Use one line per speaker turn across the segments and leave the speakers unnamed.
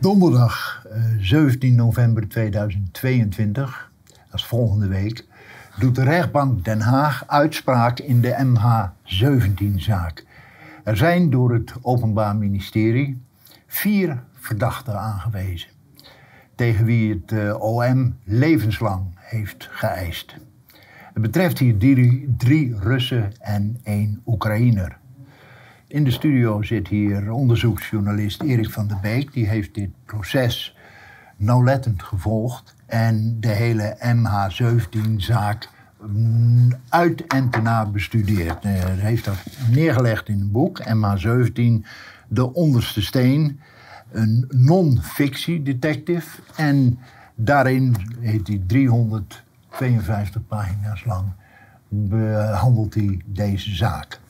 Donderdag 17 november 2022, dat is volgende week, doet de rechtbank Den Haag uitspraak in de MH17-zaak. Er zijn door het Openbaar Ministerie vier verdachten aangewezen, tegen wie het eh, OM levenslang heeft geëist. Het betreft hier drie, drie Russen en één Oekraïner. In de studio zit hier onderzoeksjournalist Erik van der Beek. Die heeft dit proces nauwlettend gevolgd en de hele MH17-zaak uit en te na bestudeerd. Eh, hij heeft dat neergelegd in een boek, MH17, De Onderste Steen. Een non-fictie detective. En daarin heeft hij 352 pagina's lang behandelt hij deze zaak.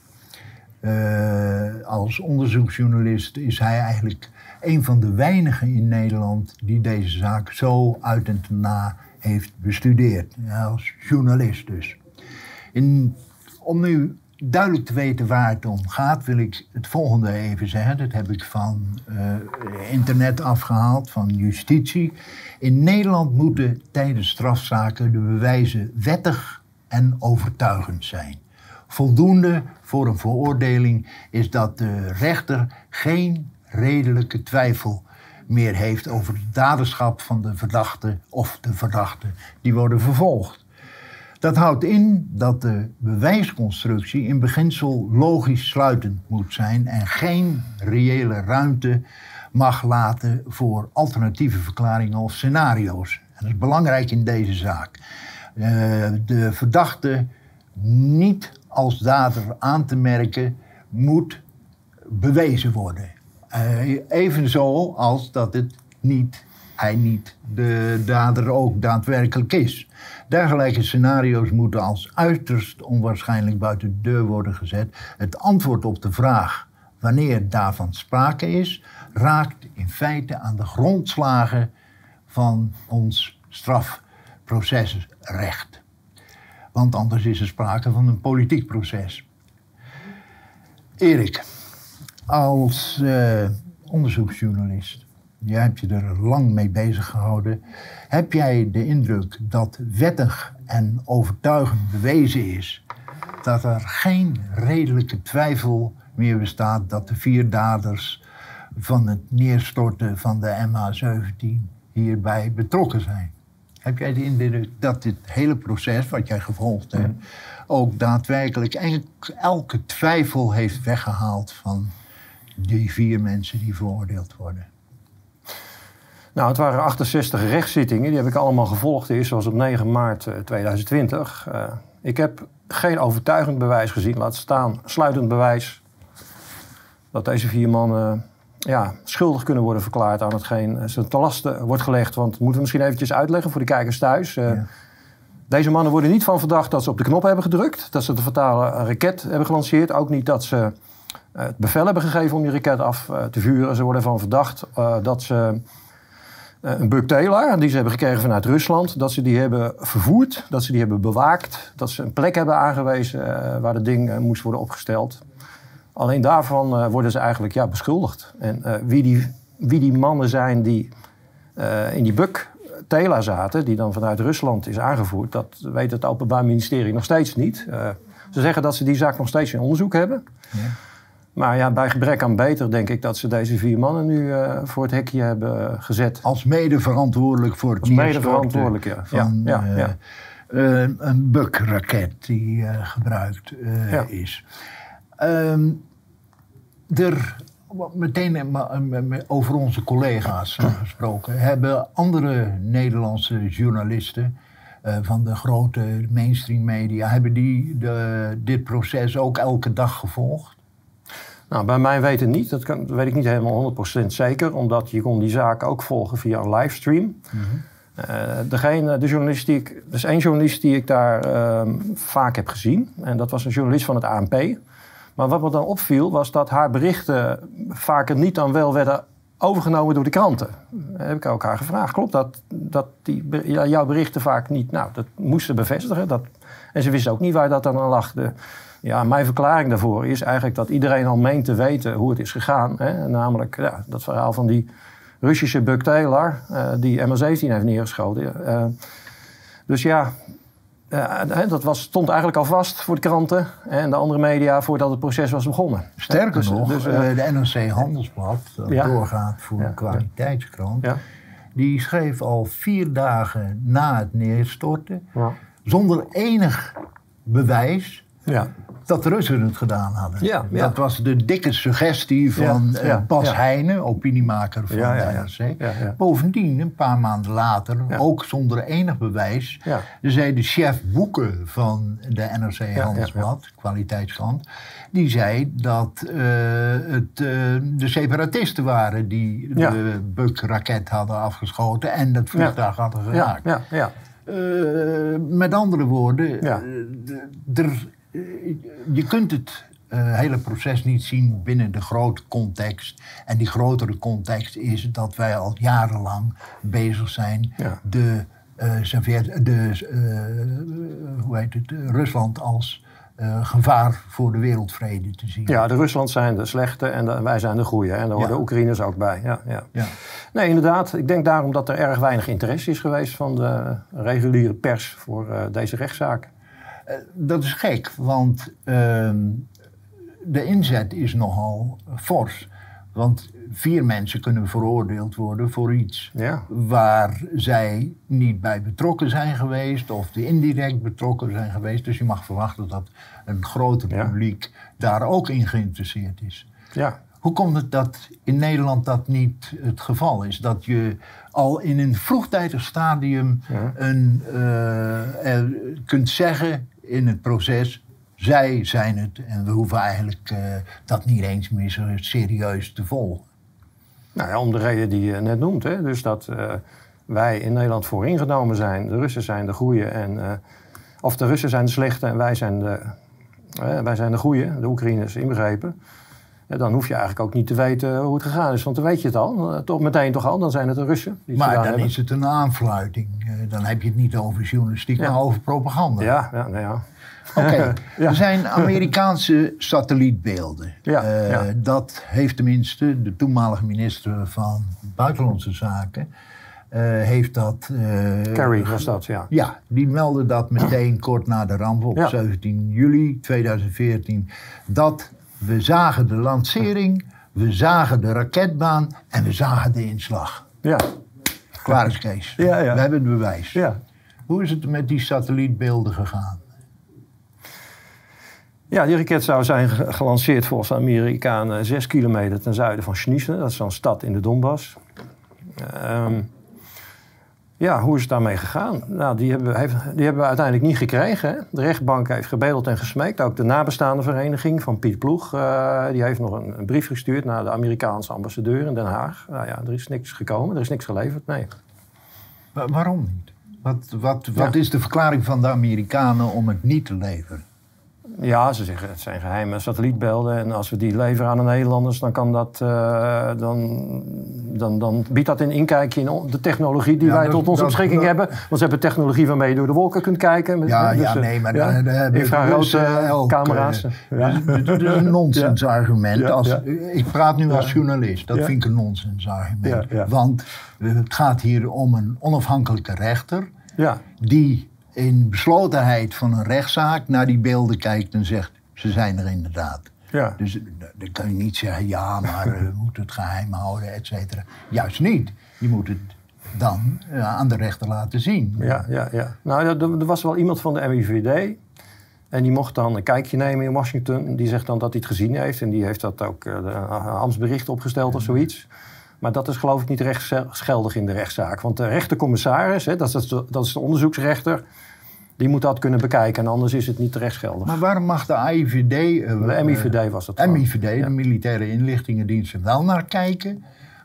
Uh, als onderzoeksjournalist is hij eigenlijk een van de weinigen in Nederland die deze zaak zo uit en na heeft bestudeerd. Als journalist dus. In, om nu duidelijk te weten waar het om gaat, wil ik het volgende even zeggen. Dat heb ik van uh, internet afgehaald, van justitie. In Nederland moeten tijdens strafzaken de bewijzen wettig en overtuigend zijn. Voldoende voor een veroordeling is dat de rechter geen redelijke twijfel meer heeft over het daderschap van de verdachte of de verdachte die worden vervolgd. Dat houdt in dat de bewijsconstructie in beginsel logisch sluitend moet zijn en geen reële ruimte mag laten voor alternatieve verklaringen of scenario's. En dat is belangrijk in deze zaak. Uh, de verdachte niet als dader aan te merken moet bewezen worden. Uh, evenzo als dat het niet, hij niet de dader ook daadwerkelijk is. Dergelijke scenario's moeten als uiterst onwaarschijnlijk buiten de deur worden gezet. Het antwoord op de vraag wanneer daarvan sprake is, raakt in feite aan de grondslagen van ons strafprocesrecht. Want anders is er sprake van een politiek proces. Erik, als uh, onderzoeksjournalist, jij hebt je er lang mee bezig gehouden. Heb jij de indruk dat wettig en overtuigend bewezen is dat er geen redelijke twijfel meer bestaat dat de vier daders van het neerstorten van de MH17 hierbij betrokken zijn? Heb jij de indruk dat dit hele proces wat jij gevolgd hebt, ook daadwerkelijk elke twijfel heeft weggehaald van die vier mensen die veroordeeld worden?
Nou, het waren 68 rechtszittingen. Die heb ik allemaal gevolgd. De eerste was op 9 maart 2020. Uh, eh, ik heb geen overtuigend bewijs gezien, laat staan sluitend bewijs dat deze vier mannen ja, schuldig kunnen worden verklaard aan hetgeen ze te lasten wordt gelegd. Want moeten we misschien eventjes uitleggen voor de kijkers thuis. Uh, Deze mannen worden niet van verdacht dat ze op de knop hebben gedrukt, dat ze de fatale raket hebben gelanceerd. Ook niet dat ze uh, het bevel hebben gegeven om die raket af te vuren. Ze worden van verdacht dat ze een Buk Taylor, die ze hebben gekregen vanuit Rusland, dat ze die hebben vervoerd, dat ze die hebben bewaakt, dat ze een plek hebben aangewezen waar het ding moest worden opgesteld. Alleen daarvan uh, worden ze eigenlijk ja, beschuldigd. En uh, wie, die, wie die mannen zijn die uh, in die buk Tela zaten, die dan vanuit Rusland is aangevoerd, dat weet het Openbaar Ministerie nog steeds niet. ze zeggen dat ze die zaak nog steeds in onderzoek hebben. Ja. Maar ja, bij gebrek aan beter denk ik dat ze deze vier mannen nu voor het hekje hebben gezet.
Als mede verantwoordelijk voor het
Als mede verantwoordelijk, ja.
Van, ja, ja, ja. een bukraket die gebruikt is. Um, er, meteen over onze collega's gesproken, hebben andere Nederlandse journalisten uh, van de grote mainstream media, hebben die de, dit proces ook elke dag gevolgd?
Nou, bij mij weten niet. Dat, kan, dat weet ik niet helemaal 100% zeker. Omdat je kon die zaak ook volgen via een livestream. Mm -hmm. uh, degene, de journalist die ik, er is één journalist die ik daar uh, vaak heb gezien. En dat was een journalist van het ANP. Maar wat me dan opviel was dat haar berichten vaker niet dan wel werden overgenomen door de kranten. Dat heb ik ook haar gevraagd. Klopt dat, dat die, jouw berichten vaak niet... Nou, dat moesten bevestigen. Dat, en ze wisten ook niet waar dat dan aan lag. De, ja, mijn verklaring daarvoor is eigenlijk dat iedereen al meent te weten hoe het is gegaan. Hè? Namelijk ja, dat verhaal van die Russische Buck Taylor, eh, die MH17 heeft neergeschoten. Eh, dus ja, eh, dat was, stond eigenlijk al vast voor de kranten en de andere media voordat het proces was begonnen.
Sterker
Dus-
nog,
dus, eh,
eh, de NRC Handelsblad, dat
Ja.
doorgaat voor
Ja,
een kwaliteitskrant,
ja,
die schreef al vier dagen na het neerstorten,
ja.
zonder enig bewijs,
ja.
Dat de Russen het gedaan hadden.
Ja, ja.
Dat was de dikke suggestie van
Ja,
eh, Bas. Heijnen, opiniemaker van
Ja, ja,
de. NRC. Bovendien, een paar maanden later, ook zonder enig bewijs, zei de chef boeken van de NRC Handelsblad, kwaliteitskrant, die zei dat eh, het eh, de separatisten waren die de Buk-raket hadden afgeschoten en dat vliegtuig hadden geraakt. met andere woorden, er, je kunt het eh, hele proces niet zien binnen de grote context. En die grotere context is dat wij al jarenlang bezig zijn
Ja.
de, eh, de eh, hoe heet het, eh, Rusland als eh, gevaar voor de wereldvrede te zien.
Ja, de Rusland zijn de slechte en de- wij zijn de goeie. En daar horen
Ja.
de Oekraïners ook bij. Ja, ja.
Ja.
Nee, inderdaad. Ik denk daarom dat er erg weinig interesse is geweest van de reguliere pers voor eh, deze rechtszaak.
Eh, dat is gek, want ehm, de inzet is nogal fors. Want vier mensen kunnen veroordeeld worden voor iets
Ja,
waar zij niet bij betrokken zijn geweest of die indirect betrokken zijn geweest. Dus je mag verwachten dat een groter
Ja.
publiek daar ook in geïnteresseerd is.
ja.
Hoe komt het dat in Nederland dat niet het geval is? Dat je al in een vroegtijdig stadium
Ja.
een, eh, kunt zeggen in het proces... zij zijn het en we hoeven eigenlijk eh, dat niet eens meer serieus te volgen.
Nou ja, om de reden die je net noemt. Hè. Dus dat eh, wij in Nederland vooringenomen zijn. De Russen zijn de goeie en... eh, of de Russen zijn de slechte en wij zijn de, wij zijn de goeie, de Oekraïners inbegrepen. Ja, dan hoef je eigenlijk ook niet te weten hoe het gegaan is. Want dan weet je het al. Eh, Toch meteen toch al, dan zijn het de Russen die het
Maar dan
hebben.
is het een aanfluiting. Eh, dan heb je het niet over journalistiek,
Ja.
maar over propaganda.
Ja, ja, nou ja.
Oké,
Ja.
er zijn Amerikaanse satellietbeelden.
Ja,
Eh,
ja.
Dat heeft tenminste de toenmalige minister van Buitenlandse Zaken... eh, heeft dat... eh,
Kerry was dat, ja.
Ja, die meldde dat meteen kort na de ramp op
Ja.
17 juli 2014. Dat we zagen de lancering, we zagen de raketbaan en we zagen de inslag.
Ja,
Klaar is Kees.
Ja, ja.
We hebben het bewijs.
ja.
Hoe is het met die satellietbeelden gegaan?
Ja, die raket zou zijn ge- gelanceerd volgens de Amerikanen zes kilometer ten zuiden van Schniesne. Dat is zo'n stad in de Donbass. Ehm, ja, hoe is het daarmee gegaan? Nou, die hebben, heeft, die hebben we uiteindelijk niet gekregen. Hè? De rechtbank heeft gebedeld en gesmeekt. Ook de nabestaande vereniging van Piet Ploeg... eh, die heeft nog een, een brief gestuurd naar de Amerikaanse ambassadeur in Den Haag. Nou ja, er is niks gekomen, er is niks geleverd, nee.
Wa- waarom niet? Wat, wat, wat
Ja.
is de verklaring van de Amerikanen om het niet te leveren?
Ja, ze zeggen het zijn geheime satellietbeelden. En als we die leveren aan de Nederlanders, dan, kan dat, eh, dan, dan, dan biedt dat een inkijkje in de technologie die
Ja,
wij
dat-
tot onze
dat-
beschikking
dat-
hebben. Want ze hebben technologie waarmee je door de wolken kunt kijken. Met-
Ja,
dus,
ja
eh,
nee, maar
ja,
hebben de
infrarood eh, camera's. ja.
Dat is een nonsensargument.
Ja,
Als,
ja.
Ik praat nu als journalist. Dat
Ja.
vind ik een nonsensargument.
Ja, ja.
Want het gaat hier om een onafhankelijke rechter...
ja,
die in beslotenheid van een rechtszaak naar die beelden kijkt en zegt... ze zijn er inderdaad.
ja.
Dus eh, dan kan je niet zeggen, ja, maar eh, we moeten het geheim houden, et cetera. Juist niet. Je moet het dan eh, aan de rechter laten zien.
Ja, ja, ja. Nou, er, was wel iemand van de MIVD. En die mocht dan een kijkje nemen in Washington. Die zegt dan dat hij het gezien heeft. En die heeft dat ook de ambtsbericht opgesteld of zoiets. Maar dat is geloof ik niet rechtsgeldig in de rechtszaak. Want de rechtercommissaris, hè, dat, is de, dat is de onderzoeksrechter... die moet dat kunnen bekijken. En anders is het niet rechtsgeldig.
Maar waarom mag de AIVD... eh,
de MIVD was dat gewoon.
MIVD,
Ja.
de Militaire Inlichtingendienst, wel naar kijken...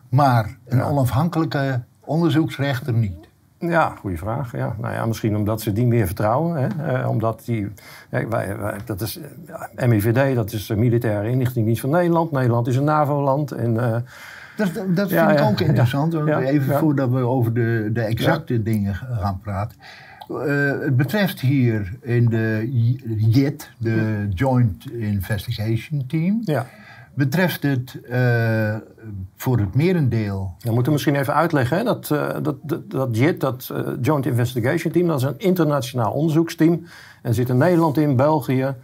maar een
Ja.
onafhankelijke onderzoeksrechter niet.
Ja, goede vraag. Ja. Nou ja, misschien omdat ze die meer vertrouwen. Hè? Eh, omdat die, ja, wij, wij, dat is, ja, MIVD, dat is de Militaire Inlichtingendienst van Nederland. Nederland is een NAVO-land. En, eh,
Dat, dat vind ik ook interessant. even voordat we over de, de exacte dingen gaan praten. Eh, het betreft hier in de JIT, de Joint Investigation Team...
ja.
Betreft het uh, voor het merendeel.
We moeten misschien even uitleggen. Hè? Dat, uh, dat, dat, dat JIT, dat Joint Investigation Team, dat is een internationaal onderzoeksteam. En zit in Nederland in, België,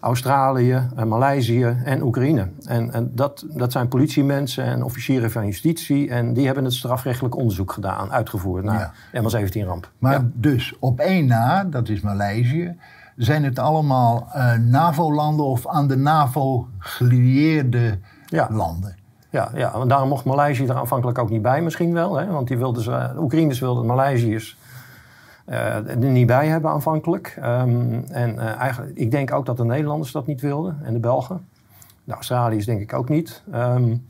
Australië, Maleisië en Oekraïne. En, en dat, dat zijn politiemensen en officieren van justitie. En die hebben het strafrechtelijk onderzoek gedaan, uitgevoerd naar ja. ML17-ramp.
Maar ja. dus op één na, dat is Maleisië zijn het allemaal uh, NAVO-landen of aan de NAVO gelieerde ja. landen.
Ja, ja, en daarom mocht Maleisië er aanvankelijk ook niet bij misschien wel. Hè? Want die wilden ze, de Oekraïners wilden Maleisiërs er niet bij hebben aanvankelijk. Um, en uh, eigenlijk, ik denk ook dat de Nederlanders dat niet wilden en de Belgen. De Australiërs denk ik ook niet. Um,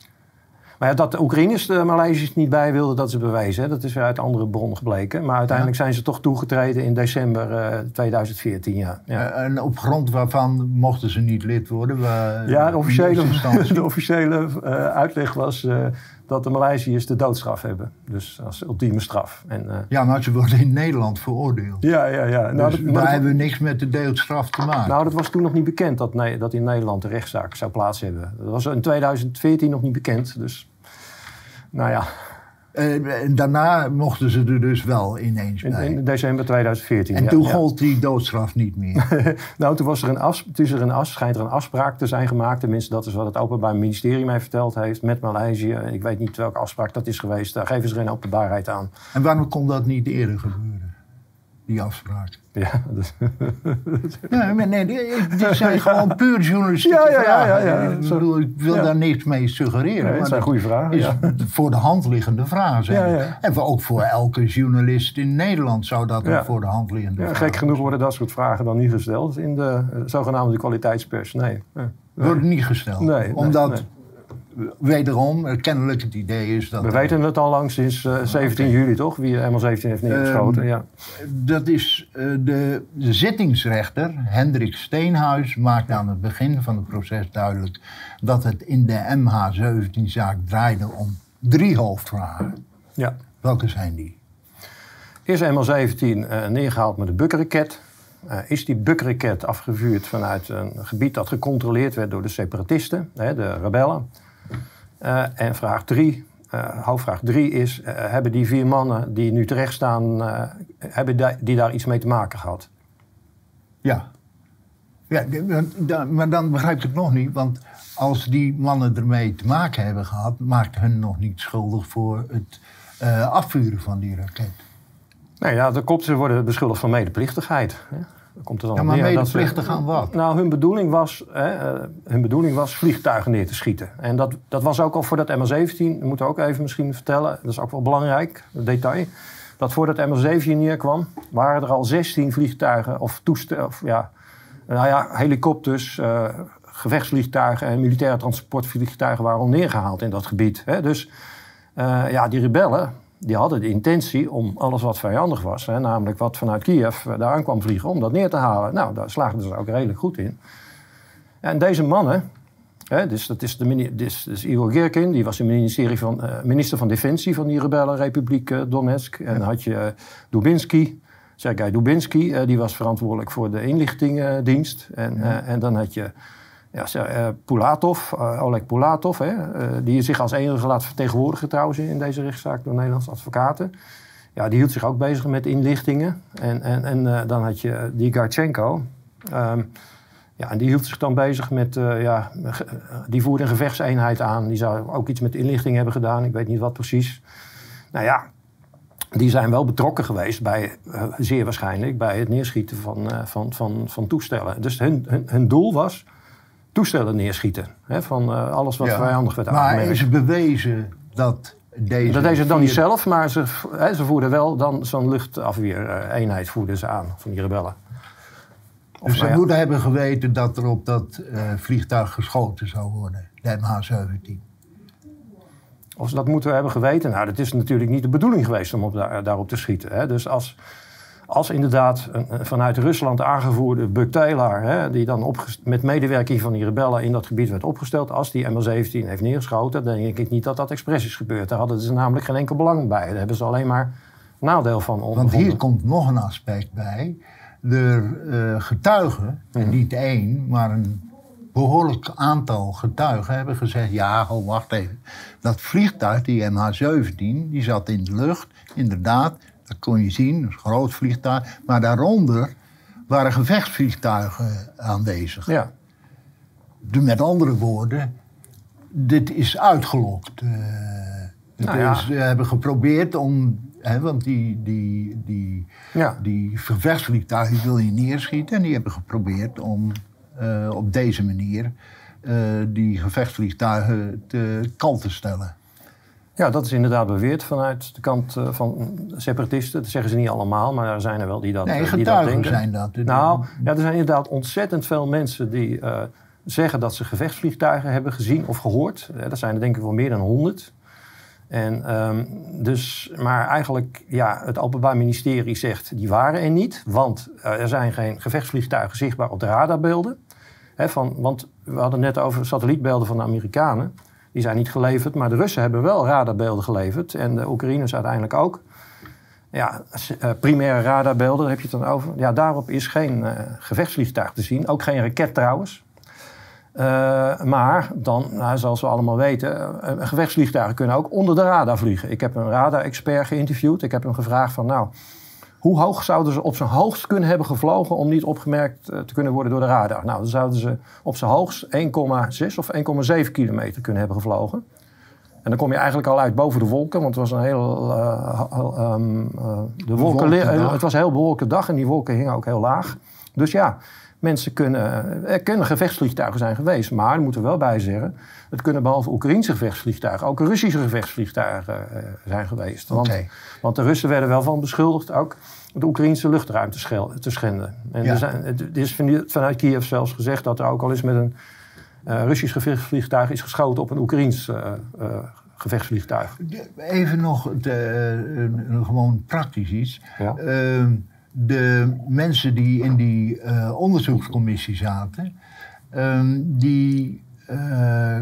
maar ja, dat de Oekraïners de Maleisiërs niet bij wilden, dat is bewezen. Hè? Dat is weer uit andere bronnen gebleken. Maar uiteindelijk zijn ze toch toegetreden in december uh, 2014. Ja. ja.
Uh, en op grond waarvan mochten ze niet lid worden?
ja, de officiële, de officiële uh, uitleg was dat de Maleisiërs de doodstraf hebben. Dus als ultieme straf. En,
ja, maar ze worden in Nederland veroordeeld.
Ja, ja, ja.
Nou, dus dat, hebben niks met de doodstraf te maken.
Nou, dat was toen nog niet bekend dat, nee, dat in Nederland de rechtszaak zou plaats hebben. Dat was in 2014 nog niet bekend. Dus nou ja.
Uh, daarna mochten ze er dus wel ineens bij.
In, in december 2014.
En toen gold die doodstraf niet meer.
nou, toen was er een, af, is er een schijnt er een afspraak te zijn gemaakt. Tenminste, dat is wat het Openbaar Ministerie mij verteld heeft met Maleisië. Ik weet niet welke afspraak dat is geweest. Daar geven ze geen openbaarheid aan.
En waarom kon dat niet eerder gebeuren? Die afspraak.
Ja, dus.
nee, nee, die, zijn gewoon puur journalistieke
ja, ja, ja, ja, ja.
Ik, bedoel, ik wil daar niks mee suggereren.
Nee, dat zijn goede vragen.
Is voor de hand liggende vraag zijn. En ook voor elke journalist in Nederland zou dat een voor de hand liggende vraag
Gek genoeg worden dat soort vragen dan niet gesteld in de uh, zogenaamde kwaliteitspers. Nee. nee.
Wordt niet gesteld.
Nee,
omdat wederom kennelijk het idee is dat...
We weten het al lang sinds uh, 17 okay. juli, toch? Wie ML17 heeft neergeschoten, uh, ja.
Dat is uh, de, de, zittingsrechter, Hendrik Steenhuis, maakt aan het begin van het proces duidelijk... dat het in de MH17-zaak draaide om drie hoofdvragen.
Ja.
Welke zijn die?
Is ML17 neergehaald met de Bukraket... Uh, is die Bukraket afgevuurd vanuit een gebied dat gecontroleerd werd door de separatisten, hè, de rebellen. Uh, en vraag drie, uh, hoofdvraag drie is, uh, hebben die vier mannen die nu terecht staan, hebben die daar iets mee te maken gehad?
Ja. ja maar dan begrijp ik het nog niet, want als die mannen ermee te maken hebben gehad, maakt hun nog niet schuldig voor het afvuren van die raket.
Nee, ja, de kopten worden beschuldigd van medeplichtigheid.
Komt het ja, maar medeplichtig aan wat?
Nou, hun bedoeling, was, hè, uh, hun bedoeling was vliegtuigen neer te schieten. En dat, dat was ook al voor dat MH17, dat moeten we ook even misschien vertellen, dat is ook wel belangrijk, detail. Dat voordat MH17 neerkwam, waren er al 16 vliegtuigen of toestellen, of ja, nou ja, helikopters, uh, gevechtsvliegtuigen en militaire transportvliegtuigen waren al neergehaald in dat gebied. Hè. Dus uh, ja, die rebellen, die hadden de intentie om alles wat vijandig was, hè, namelijk wat vanuit Kiev eh, daar aan kwam vliegen, om dat neer te halen. Nou, daar slaagden ze ook redelijk goed in. En deze mannen, hè, dus dat is, de, dus, dus Igor Gerkin, die was de ministerie van, uh, minister van Defensie van die rebellenrepubliek uh, Donetsk. En dan had je uh, Dubinsky, Sergei Dubinsky, die was verantwoordelijk voor de inlichtingendienst. En, ja. en dan had je ja, uh, Pulatov, uh, Oleg Pulatov, hè, uh, die zich als enige laat vertegenwoordigen trouwens in deze rechtszaak door Nederlandse advocaten. Ja, die hield zich ook bezig met inlichtingen. En, en, en dan had je die Garchenko. Um, ja, en die hield zich dan bezig met, ja, die voerde een gevechtseenheid aan. Die zou ook iets met inlichting hebben gedaan, ik weet niet wat precies. Nou ja, die zijn wel betrokken geweest bij, zeer waarschijnlijk, bij het neerschieten van, van, van, van toestellen. Dus hun, hun doel was toestellen neerschieten. Hè, van uh, alles wat ja. vijandig werd
aangemerkt. Maar is bewezen dat deze...
Dat deze dan niet zelf, maar ze, hè, ze voerden wel dan zo'n luchtafweer-eenheid voerden ze aan van die rebellen.
Of dus ze ja. moeten hebben geweten dat er op dat uh, vliegtuig geschoten zou worden, de MH17.
Of ze dat moeten hebben geweten? Nou, dat is natuurlijk niet de bedoeling geweest om op daar, daarop te schieten. Hè. Dus als als inderdaad een, vanuit Rusland aangevoerde Buck Taylor, hè, die dan met medewerking van die rebellen in dat gebied werd opgesteld, als die ML17 heeft neergeschoten, dan denk ik niet dat dat expres is gebeurd. Daar hadden ze namelijk geen enkel belang bij. Daar hebben ze alleen maar nadeel van
ondervonden. Want hier komt nog een aspect bij. De uh, getuigen, mm -hmm. niet één, maar een behoorlijk aantal getuigen hebben gezegd... ja, oh, wacht even. Dat vliegtuig, die MH17, die zat in de lucht. Inderdaad, dat kon je zien, een groot vliegtuig. Maar daaronder waren gevechtsvliegtuigen aanwezig.
Ja.
Dus met andere woorden, dit is uitgelokt. Uh,
Nou ja.
Ze hebben geprobeerd om... Hè, want die, die, die,
Ja.
die gevechtsvliegtuigen wil je neerschieten. En die hebben geprobeerd om eh, op deze manier eh, die gevechtsvliegtuigen te kant te stellen.
Ja, dat is inderdaad beweerd vanuit de kant eh, van separatisten. Dat zeggen ze niet allemaal, maar er zijn er wel die dat,
Nee,
eh, die dat
getuigen
denken.
zijn dat.
Nou, ja, er zijn inderdaad ontzettend veel mensen die eh, zeggen dat ze gevechtsvliegtuigen hebben gezien of gehoord. Eh, dat zijn er denk ik wel meer dan honderd. En, ehm, dus, maar eigenlijk, ja, het Openbaar Ministerie zegt die waren er niet. Want er zijn geen gevechtsvliegtuigen zichtbaar op de radarbeelden. Van, want we hadden net over satellietbeelden van de Amerikanen. Die zijn niet geleverd, maar de Russen hebben wel radarbeelden geleverd. En de Oekraïners uiteindelijk ook. Ja, eh, primaire radarbeelden, daar heb je het dan over. Ja, daarop is geen eh, gevechtsvliegtuig te zien. Ook geen raket trouwens. Eh, maar dan, nou, zoals we allemaal weten, eh, gevechtsvliegtuigen kunnen ook onder de radar vliegen. Ik heb een radar-expert geïnterviewd. Ik heb hem gevraagd van, nou, hoe hoog zouden ze op zijn hoogst kunnen hebben gevlogen om niet opgemerkt eh, te kunnen worden door de radar? Nou, dan zouden ze op zijn hoogst 1,6 of 1,7 kilometer kunnen hebben gevlogen. En dan kom je eigenlijk al uit boven de wolken, want het was een heel. eh, ehm, eh, de wolken, het was een heel bewolkte dag en die wolken hingen ook heel laag. Dus ja, mensen kunnen. Er kunnen gevechtsvliegtuigen zijn geweest, maar daar moeten we wel bij zeggen. Het kunnen behalve Oekraïnse gevechtsvliegtuigen ook Russische gevechtsvliegtuigen eh, zijn geweest. Want, want de Russen werden wel van beschuldigd ook de Oekraïnse luchtruimte te schenden. En
Ja.
er zijn, het is van- vanuit Kiev zelfs gezegd dat er ook al eens met een eh, Russisch gevechtsvliegtuig is geschoten op een Oekraïns eh, eh, gevechtsvliegtuig.
Even nog de, gewoon praktisch iets.
Ja.
Ehm, de mensen die in die eh, onderzoekscommissie zaten, ehm, die eh,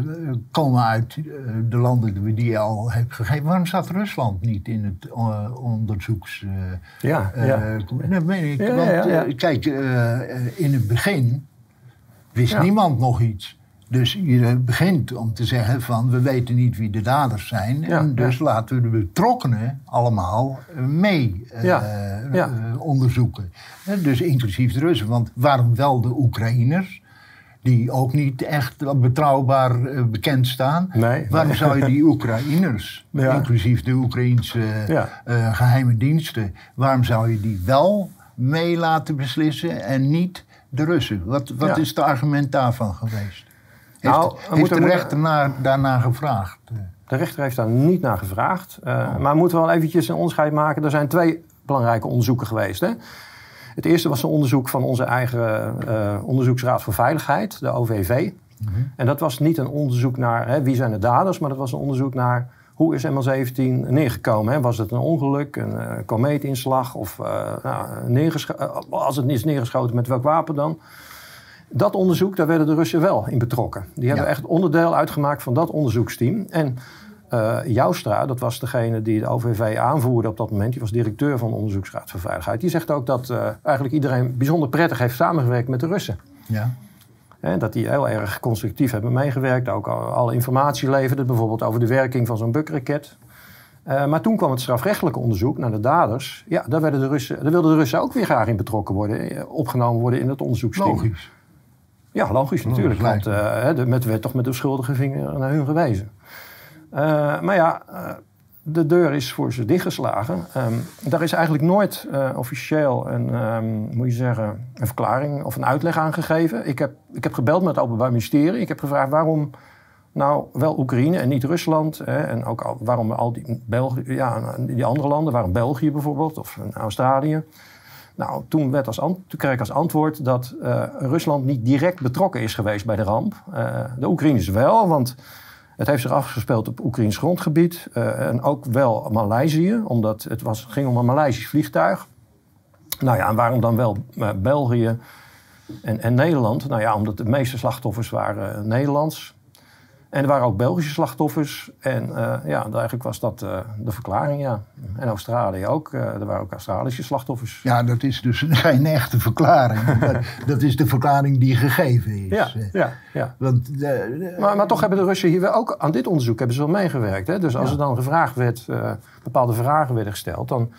komen uit eh, de landen die je al hebt gegeven. Waarom zat Rusland niet in het onderzoeks... eh,
Ja, ja.
dat meen ik.
Ja,
want,
ja, ja.
kijk, in het begin wist niemand nog iets. Dus je begint om te zeggen van we weten niet wie de daders zijn.
Ja,
en dus
ja.
laten we de betrokkenen allemaal eh, mee eh,
Ja,
eh, onderzoeken. Dus inclusief de Russen. Want waarom wel de Oekraïners? Die ook niet echt betrouwbaar bekend staan.
Nee.
Waarom zou je die Oekraïners, inclusief de eh, geheime diensten, waarom zou je die wel mee laten beslissen en niet de Russen? Wat, wat
Ja.
is het argument daarvan geweest?
Nou, we
heeft de rechter na- daarna gevraagd?
De rechter heeft daar niet naar gevraagd. Eh, Maar we moeten wel eventjes een onderscheid maken. Er zijn twee belangrijke onderzoeken geweest. Hè? Het eerste was een onderzoek van onze eigen eh, onderzoeksraad voor veiligheid, de OVV. En dat was niet een onderzoek naar hè, wie zijn de daders, maar dat was een onderzoek naar hoe is ML17 neergekomen. Hè? Was het een ongeluk, een eh, komeetinslag of nou, neergescho- eh, als het is neergeschoten met welk wapen dan? Dat onderzoek, daar werden de Russen wel in betrokken. Die hebben
Ja.
echt onderdeel uitgemaakt van dat onderzoeksteam. En eh Joustra, dat was degene die de OVV aanvoerde op dat moment. Die was directeur van de Onderzoeksraad voor Veiligheid. Die zegt ook dat eh, eigenlijk iedereen bijzonder prettig heeft samengewerkt met de Russen.
ja.
Hè, dat die heel erg constructief hebben meegewerkt. Ook al- alle informatie leverden, bijvoorbeeld over de werking van zo'n bukraket. Eh, maar toen kwam het strafrechtelijke onderzoek naar de daders. Ja, daar, werden de Russen, daar wilden de Russen ook weer graag in betrokken worden. Opgenomen worden in het onderzoeksteam.
Logisch.
Ja, logisch natuurlijk.
lijkt
Want hè, de- met werd toch met de schuldige vinger naar hun gewezen. Eh, maar ja, eh, de deur is voor ze dichtgeslagen. Ehm, daar is eigenlijk nooit officieel een, ehm, moet je zeggen, een verklaring of een uitleg aan gegeven. Ik heb, ik heb gebeld met het Openbaar Ministerie. Ik heb gevraagd waarom nou wel Oekraïne en niet Rusland. Hè, en ook al, waarom al die, België, ja, die andere landen, waarom België bijvoorbeeld of Australië. Nou, toen, werd als toen kreeg ik als antwoord dat eh, Rusland niet direct betrokken is geweest bij de ramp. Eh, de Oekraïners wel, want het heeft zich afgespeeld op Oekraïns grondgebied. eh, en ook wel Maleisië, omdat het was, ging om een Maleisisch vliegtuig. Nou ja, en waarom dan wel België en, en Nederland? Nou ja, omdat de meeste slachtoffers waren Nederlands. En er waren ook Belgische slachtoffers. En uh, ja, eigenlijk was dat uh, de verklaring, ja. En Australië ook. Uh, er waren ook Australische slachtoffers.
Ja, dat is dus geen echte verklaring. dat, is de verklaring die gegeven is.
Ja, ja, ja. Want, maar, maar toch hebben de Russen hier wel ook aan dit onderzoek hebben ze wel meegewerkt. Hè? Dus als ja. er dan gevraagd werd, bepaalde vragen werden gesteld, dan,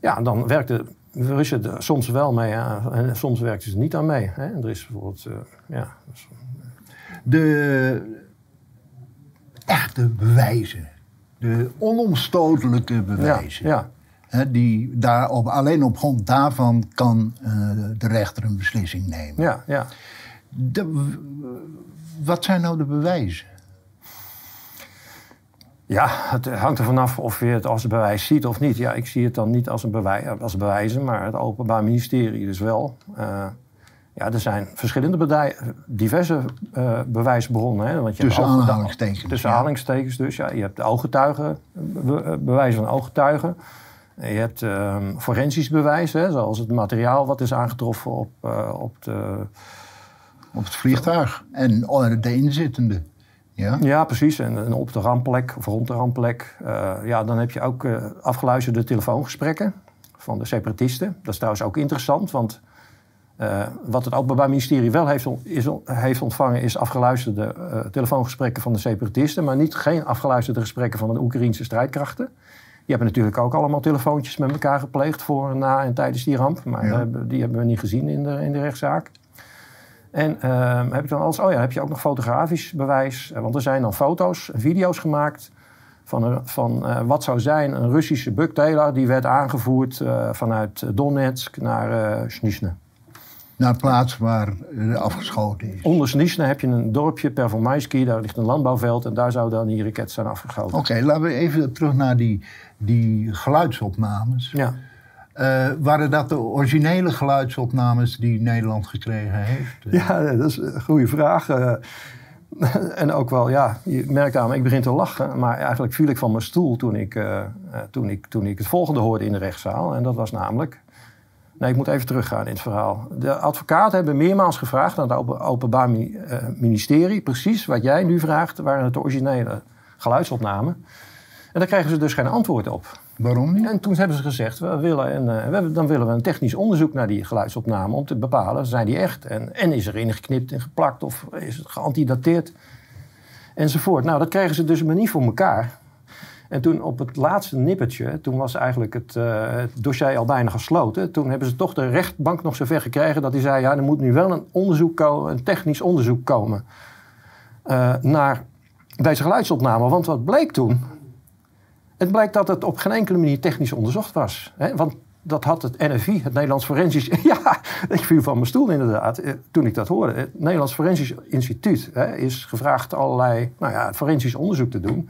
ja, dan werkte de Russen er soms wel mee en soms werkten ze niet aan mee. Hè? En er is bijvoorbeeld, ja...
De echte bewijzen. De onomstotelijke bewijzen.
Ja,
ja. die daar op, alleen op grond daarvan kan uh, de rechter een beslissing nemen.
Ja, ja.
De, wat zijn nou de bewijzen?
Ja, het hangt er vanaf of je het als een bewijs ziet of niet. Ja, ik zie het dan niet als, een bewijs, als bewijzen, maar het Openbaar Ministerie dus wel. Uh, ja, er zijn verschillende diverse uh, bewijsbronnen. Hè?
Want je tussen hebt aanhalingstekens.
Tussen ja. aanhalingstekens dus, ja. Je hebt de ooggetuigen, be, eh, bewijzen van ooggetuigen. Je hebt uh, forensisch bewijs, hè, zoals het materiaal wat is aangetroffen op, uh, op, de,
op het vliegtuig en de inzittende. Ja,
ja precies. En, en op de rampplek of rond de rampplek. Ja, dan heb je ook afgeluisterde telefoongesprekken van de separatisten. Dat is trouwens ook interessant, want uh, wat het Openbaar Ministerie wel heeft, is, heeft ontvangen, is afgeluisterde uh, telefoongesprekken van de separatisten, maar niet geen afgeluisterde gesprekken van de Oekraïnse strijdkrachten. Die hebben natuurlijk ook allemaal telefoontjes met elkaar gepleegd voor, na en tijdens die ramp, maar ja. die hebben we niet gezien in de, in de rechtszaak. En uh, heb ik dan alles, oh ja, heb je ook nog fotografisch bewijs, want er zijn dan foto's, video's gemaakt van, van wat zou zijn een Russische bugtailor die werd aangevoerd vanuit Donetsk naar uh,
naar plaats waar afgeschoten is.
Onder Snisne heb je een dorpje, Performaisky, daar ligt een landbouwveld en daar zou dan die raket zijn afgeschoten.
Oké, laten we even terug naar die, die geluidsopnames.
Ja.
Uh, waren dat de originele geluidsopnames die Nederland gekregen heeft?
Ja, dat is een goede vraag. Uh, en ook wel, ja, je merkt aan me, ik begin te lachen. Maar eigenlijk viel ik van mijn stoel toen ik, uh, toen ik, toen ik het volgende hoorde in de rechtszaal. En dat was namelijk Nee, ik moet even teruggaan in het verhaal. De advocaten hebben meermaals gevraagd aan het Openbaar eh, Ministerie... precies wat jij nu vraagt, waren het de originele geluidsopnamen. En daar kregen ze dus geen antwoord op.
Waarom niet?
En toen hebben ze gezegd, we willen een, uh, we, dan willen we een technisch onderzoek naar die geluidsopnamen... om te bepalen, zijn die echt? En, en is er ingeknipt en geplakt of is het geantidateerd? Enzovoort. Nou, dat kregen ze dus maar niet voor elkaar. En toen op het laatste nippertje, toen was eigenlijk het, uh, het, dossier al bijna gesloten. Toen hebben ze toch de rechtbank nog zover gekregen dat hij zei: ja, er moet nu wel een onderzoek komen, een technisch onderzoek komen uh, naar deze geluidsopname. Want wat bleek toen? Het bleek dat het op geen enkele manier technisch onderzocht was. Hè? Want dat had het NFI, het Nederlands Forensisch... Ja, ik viel van mijn stoel inderdaad eh, toen ik dat hoorde. Het Nederlands Forensisch Instituut hè, is gevraagd allerlei nou ja, forensisch onderzoek te doen.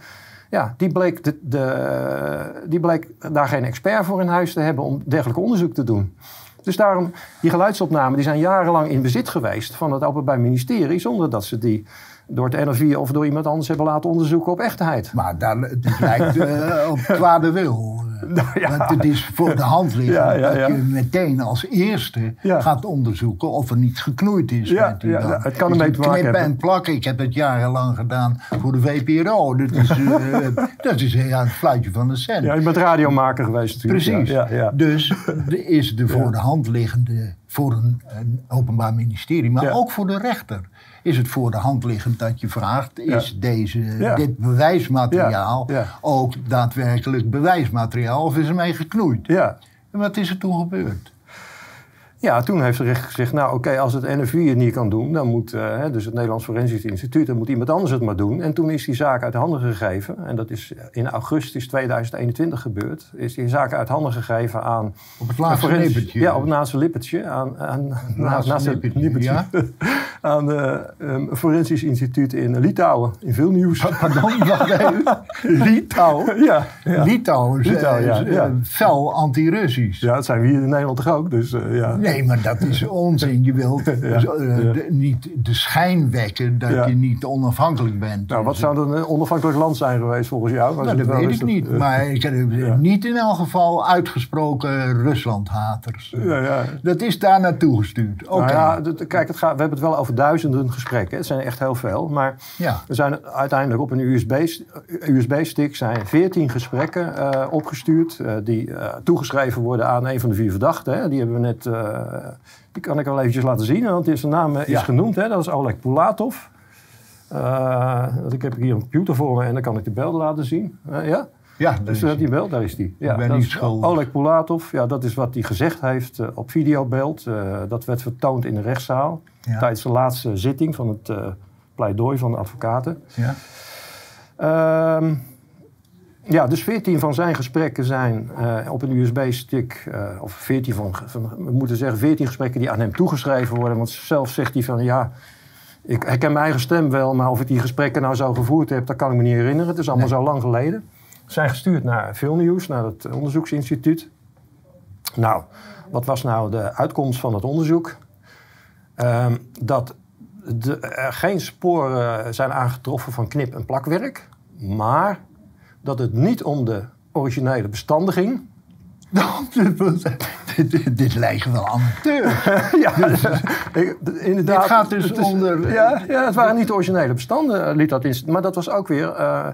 Ja, die bleek, de, die bleek daar geen expert voor in huis te hebben om dergelijk onderzoek te doen. Dus daarom, die geluidsopnamen die zijn jarenlang in bezit geweest van het Openbaar Ministerie, zonder dat ze die door het NRV of door iemand anders hebben laten onderzoeken op echtheid.
Maar daar, het lijkt uh, op kwade wil. Nou, ja. Want het is voor de hand liggen ja, dat je meteen als eerste gaat onderzoeken of er niets geknoeid is.
Ja, het kan ermee te maken
hebben. en plakken, ik heb het jarenlang gedaan voor de VPRO. Dat is, uh, dat is ja, het fluitje van de cent.
Ja, je bent radiomaker geweest natuurlijk.
Precies. Dus is de voor de hand liggende voor een, een openbaar ministerie, maar ook voor de rechter is het voor de hand liggend dat je vraagt: is deze, dit bewijsmateriaal ook daadwerkelijk bewijsmateriaal of is er mee geknoeid?
Ja.
En wat is er toen gebeurd?
Ja, toen heeft de rechter gezegd, nou oké, als het NFI het niet kan doen, dan moet, uh, dus het Nederlands Forensisch Instituut, dan moet iemand anders het maar doen. En toen is die zaak uit handen gegeven, en dat is in augustus 2021 gebeurd, is die zaak uit handen gegeven aan...
Op het laatste lippertje?
Ja, op het laatste lippertje. Aan, aan, lippertje, lippertje ja? aan het um, Forensisch Instituut in Litouwen, in veel nieuws.
Pardon, wacht even. Litouwen?
Ja.
ja. Litouwen, Litouwen ja, ja. fel anti-Russisch.
Ja, dat zijn we hier in Nederland toch ook, dus uh, ja.
Nee, maar dat is onzin. Je wilt eh, de- niet de schijn wekken dat je niet onafhankelijk bent.
Nou, wat zou dan een onafhankelijk land zijn geweest volgens jou?
Nou, dat weet ik niet.
eh,
Maar ik zeg,
Ja.
niet in elk geval uitgesproken Ruslandhaters.
Ja, ja.
Dat is daar naartoe gestuurd. Oké.
Nou ja, kijk, het gaat, we hebben het wel over duizenden gesprekken. Het zijn echt heel veel. Maar er zijn uiteindelijk op een USB-stick zijn 14 gesprekken eh, opgestuurd. eh, die eh, toegeschreven worden aan een van de vier verdachten. Hè. Die hebben we net. Eh, die kan ik wel eventjes laten zien, want zijn naam eh, is
Ja.
genoemd. Hè. Dat is Oleg Pulatov. Eh, ik heb hier een computer voor me en dan kan ik de beelden laten zien. Ja?
Ja,
Dus
is
dat die beeld, daar is die. Ja,
ben
dat
niet schuldig.
Oleg Pulatov, ja, dat is wat hij gezegd heeft op videobeeld. Eh, dat werd vertoond in de rechtszaal
Ja.
tijdens de laatste zitting van het pleidooi van de advocaten.
Ja.
Ehm, ja, dus 14 van zijn gesprekken zijn eh, op een USB-stick, eh, of 14 van, van, we moeten zeggen 14 gesprekken die aan hem toegeschreven worden. Want zelf zegt hij van ja, ik herken mijn eigen stem wel, maar of ik die gesprekken nou zo gevoerd heb, dat kan ik me niet herinneren. Het is allemaal zo lang geleden. Zijn gestuurd naar Vilnius, naar het onderzoeksinstituut. Nou, wat was nou de uitkomst van het onderzoek? Ehm, dat de, er geen sporen zijn aangetroffen van knip- en plakwerk, maar dat het niet om de originele bestanden ging.
dit, dit, lijken wel amateurs.
ja, ik- inderdaad.
Dit gaat dus
het is-
onder-
Ja, ja, het waren niet de originele bestanden, eh, liet dat in. Maar dat was ook weer. eh,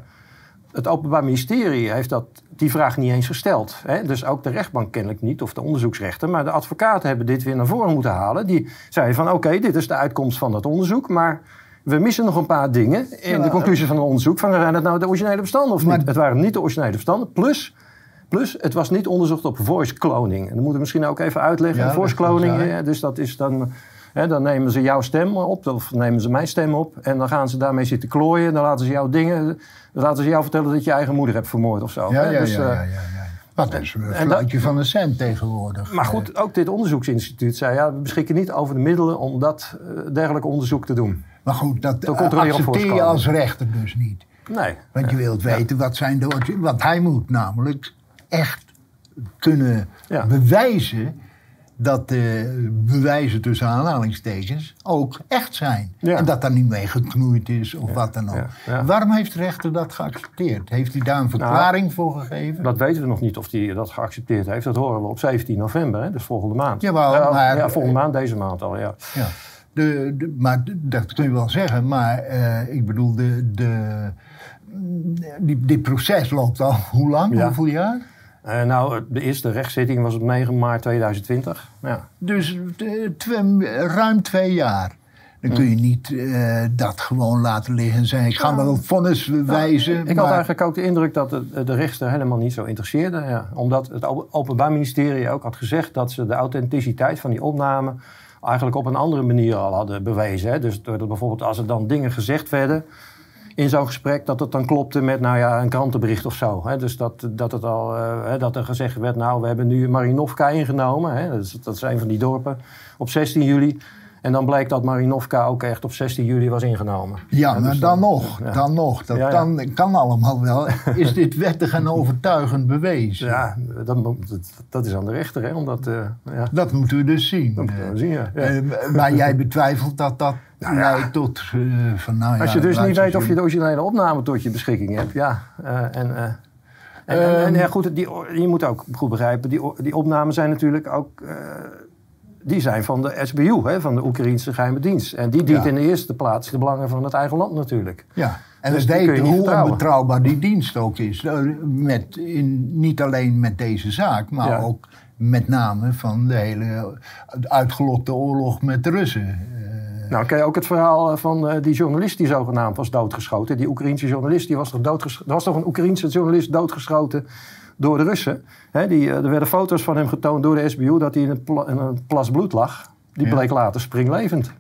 het Openbaar Ministerie heeft dat, die vraag niet eens gesteld. Hè? Dus ook de rechtbank kennelijk niet, of de onderzoeksrechter. Maar de advocaten hebben dit weer naar voren moeten halen. Die zeiden van oké, dit is de uitkomst van dat onderzoek. Maar we missen nog een paar dingen in de conclusie van het onderzoek. Van zijn het nou de originele bestanden of
Maar-
niet? Het waren niet de originele bestanden. Plus, plus het was niet onderzocht op voice cloning. En dat moeten we misschien ook even uitleggen.
Ja,
voice cloning, dus dat is dan... Hè, dan nemen ze jouw stem op, of nemen ze mijn stem op. En dan gaan ze daarmee zitten klooien. Dan laten ze jou dingen... Dan laten ze jou vertellen dat je eigen moeder hebt vermoord of zo.
Ja,
hè.
ja,
Dus,
ja,
eh,
ja, ja, ja. Wat is een
en
fluitje van een cent tegenwoordig.
Maar goed, ook dit onderzoeksinstituut zei... Ja, we beschikken niet over de middelen om dat eh, dergelijk onderzoek te doen.
Maar goed, dat accepteer je als rechter dus niet.
Nee.
Want je wilt weten wat zijn de Want hij moet namelijk echt kunnen bewijzen dat de bewijzen tussen aanhalingstekens ook echt zijn.
Ja.
En dat daar niet mee geknoeid is of wat dan ook.
ja.
Waarom heeft de rechter dat geaccepteerd? Heeft hij daar een verklaring voor gegeven?
Dat weten we nog niet of hij dat geaccepteerd heeft. Dat horen we op 17 november, hè, dus volgende maand.
Jawel,
ja,
maar-
volgende maand, deze maand al, ja.
Ja. De, de- maar dat kun je wel zeggen, maar eh, ik bedoel, de, de, die, dit proces loopt al hoe lang?
Ja.
Hoeveel jaar?
Eh, nou, de eerste rechtszitting was op 9 maart 2020. Ja.
Dus eh, ruim twee jaar. Dan kun je niet eh, dat gewoon laten liggen en zeggen: ik ga wel een vonnis wijzen.
Ik
maar-
had eigenlijk ook de indruk dat de, de rechter helemaal niet zo interesseerde. Ja. Omdat het Openbaar Ministerie ook had gezegd dat ze de authenticiteit van die opname eigenlijk op een andere manier al hadden bewezen. Hè. Dus door, bijvoorbeeld als er dan dingen gezegd werden in zo'n gesprek, dat het dan klopte met nou ja, een krantenbericht of zo. Hè. Dus dat, dat, het al, eh, dat er gezegd werd, nou we hebben nu Marinovka ingenomen. Hè. Dat, is, dat is een van die dorpen op 16 juli. En dan bleek dat Marinovka ook echt op 16 juli was ingenomen.
Ja,
Hè,
maar
dus
dan nog,
ja.
dan nog. Dat
Ja.
Kan, kan allemaal wel. Is dit wettig en overtuigend bewezen?
Ja, dat, dat, dat is aan de rechter, hè? Omdat, eh, ja,
Dat moeten we dus zien.
dat moeten we
Eh,
zien, ja. Ja.
eh, maar jij betwijfelt dat dat
Nou ja.
leidt tot eh, van nou ja,
Als je dus niet weet of je de originele opname tot je beschikking hebt, ja. eh, en, eh, en, en, en,
Ehm.
ja, goed, die, je moet ook goed begrijpen, die, die opnames zijn natuurlijk ook... eh, die zijn van de SBU, hè, van de Oekraïnse geheime dienst. En die dient
Ja.
in de eerste plaats de belangen van het eigen land natuurlijk.
Ja, en
Dus
we
die kun je
weten
niet
hoe
vertrouwen.
onbetrouwbaar die dienst ook is. Eh, Met, in, niet alleen met deze zaak, maar
Ja.
ook met name van de hele uitgelokte oorlog met de Russen. Eh,
Nou, ken je ook het verhaal eh, van die journalist die zogenaamd was doodgeschoten? Die Oekraïense journalist, die was toch doodgeschoten? Er was toch een Oekraïense journalist doodgeschoten door de Russen? Hè, die, eh, er werden foto's van hem getoond door de SBU dat hij in een, pla- in een plas bloed lag. Die
Ja.
bleek later springlevend.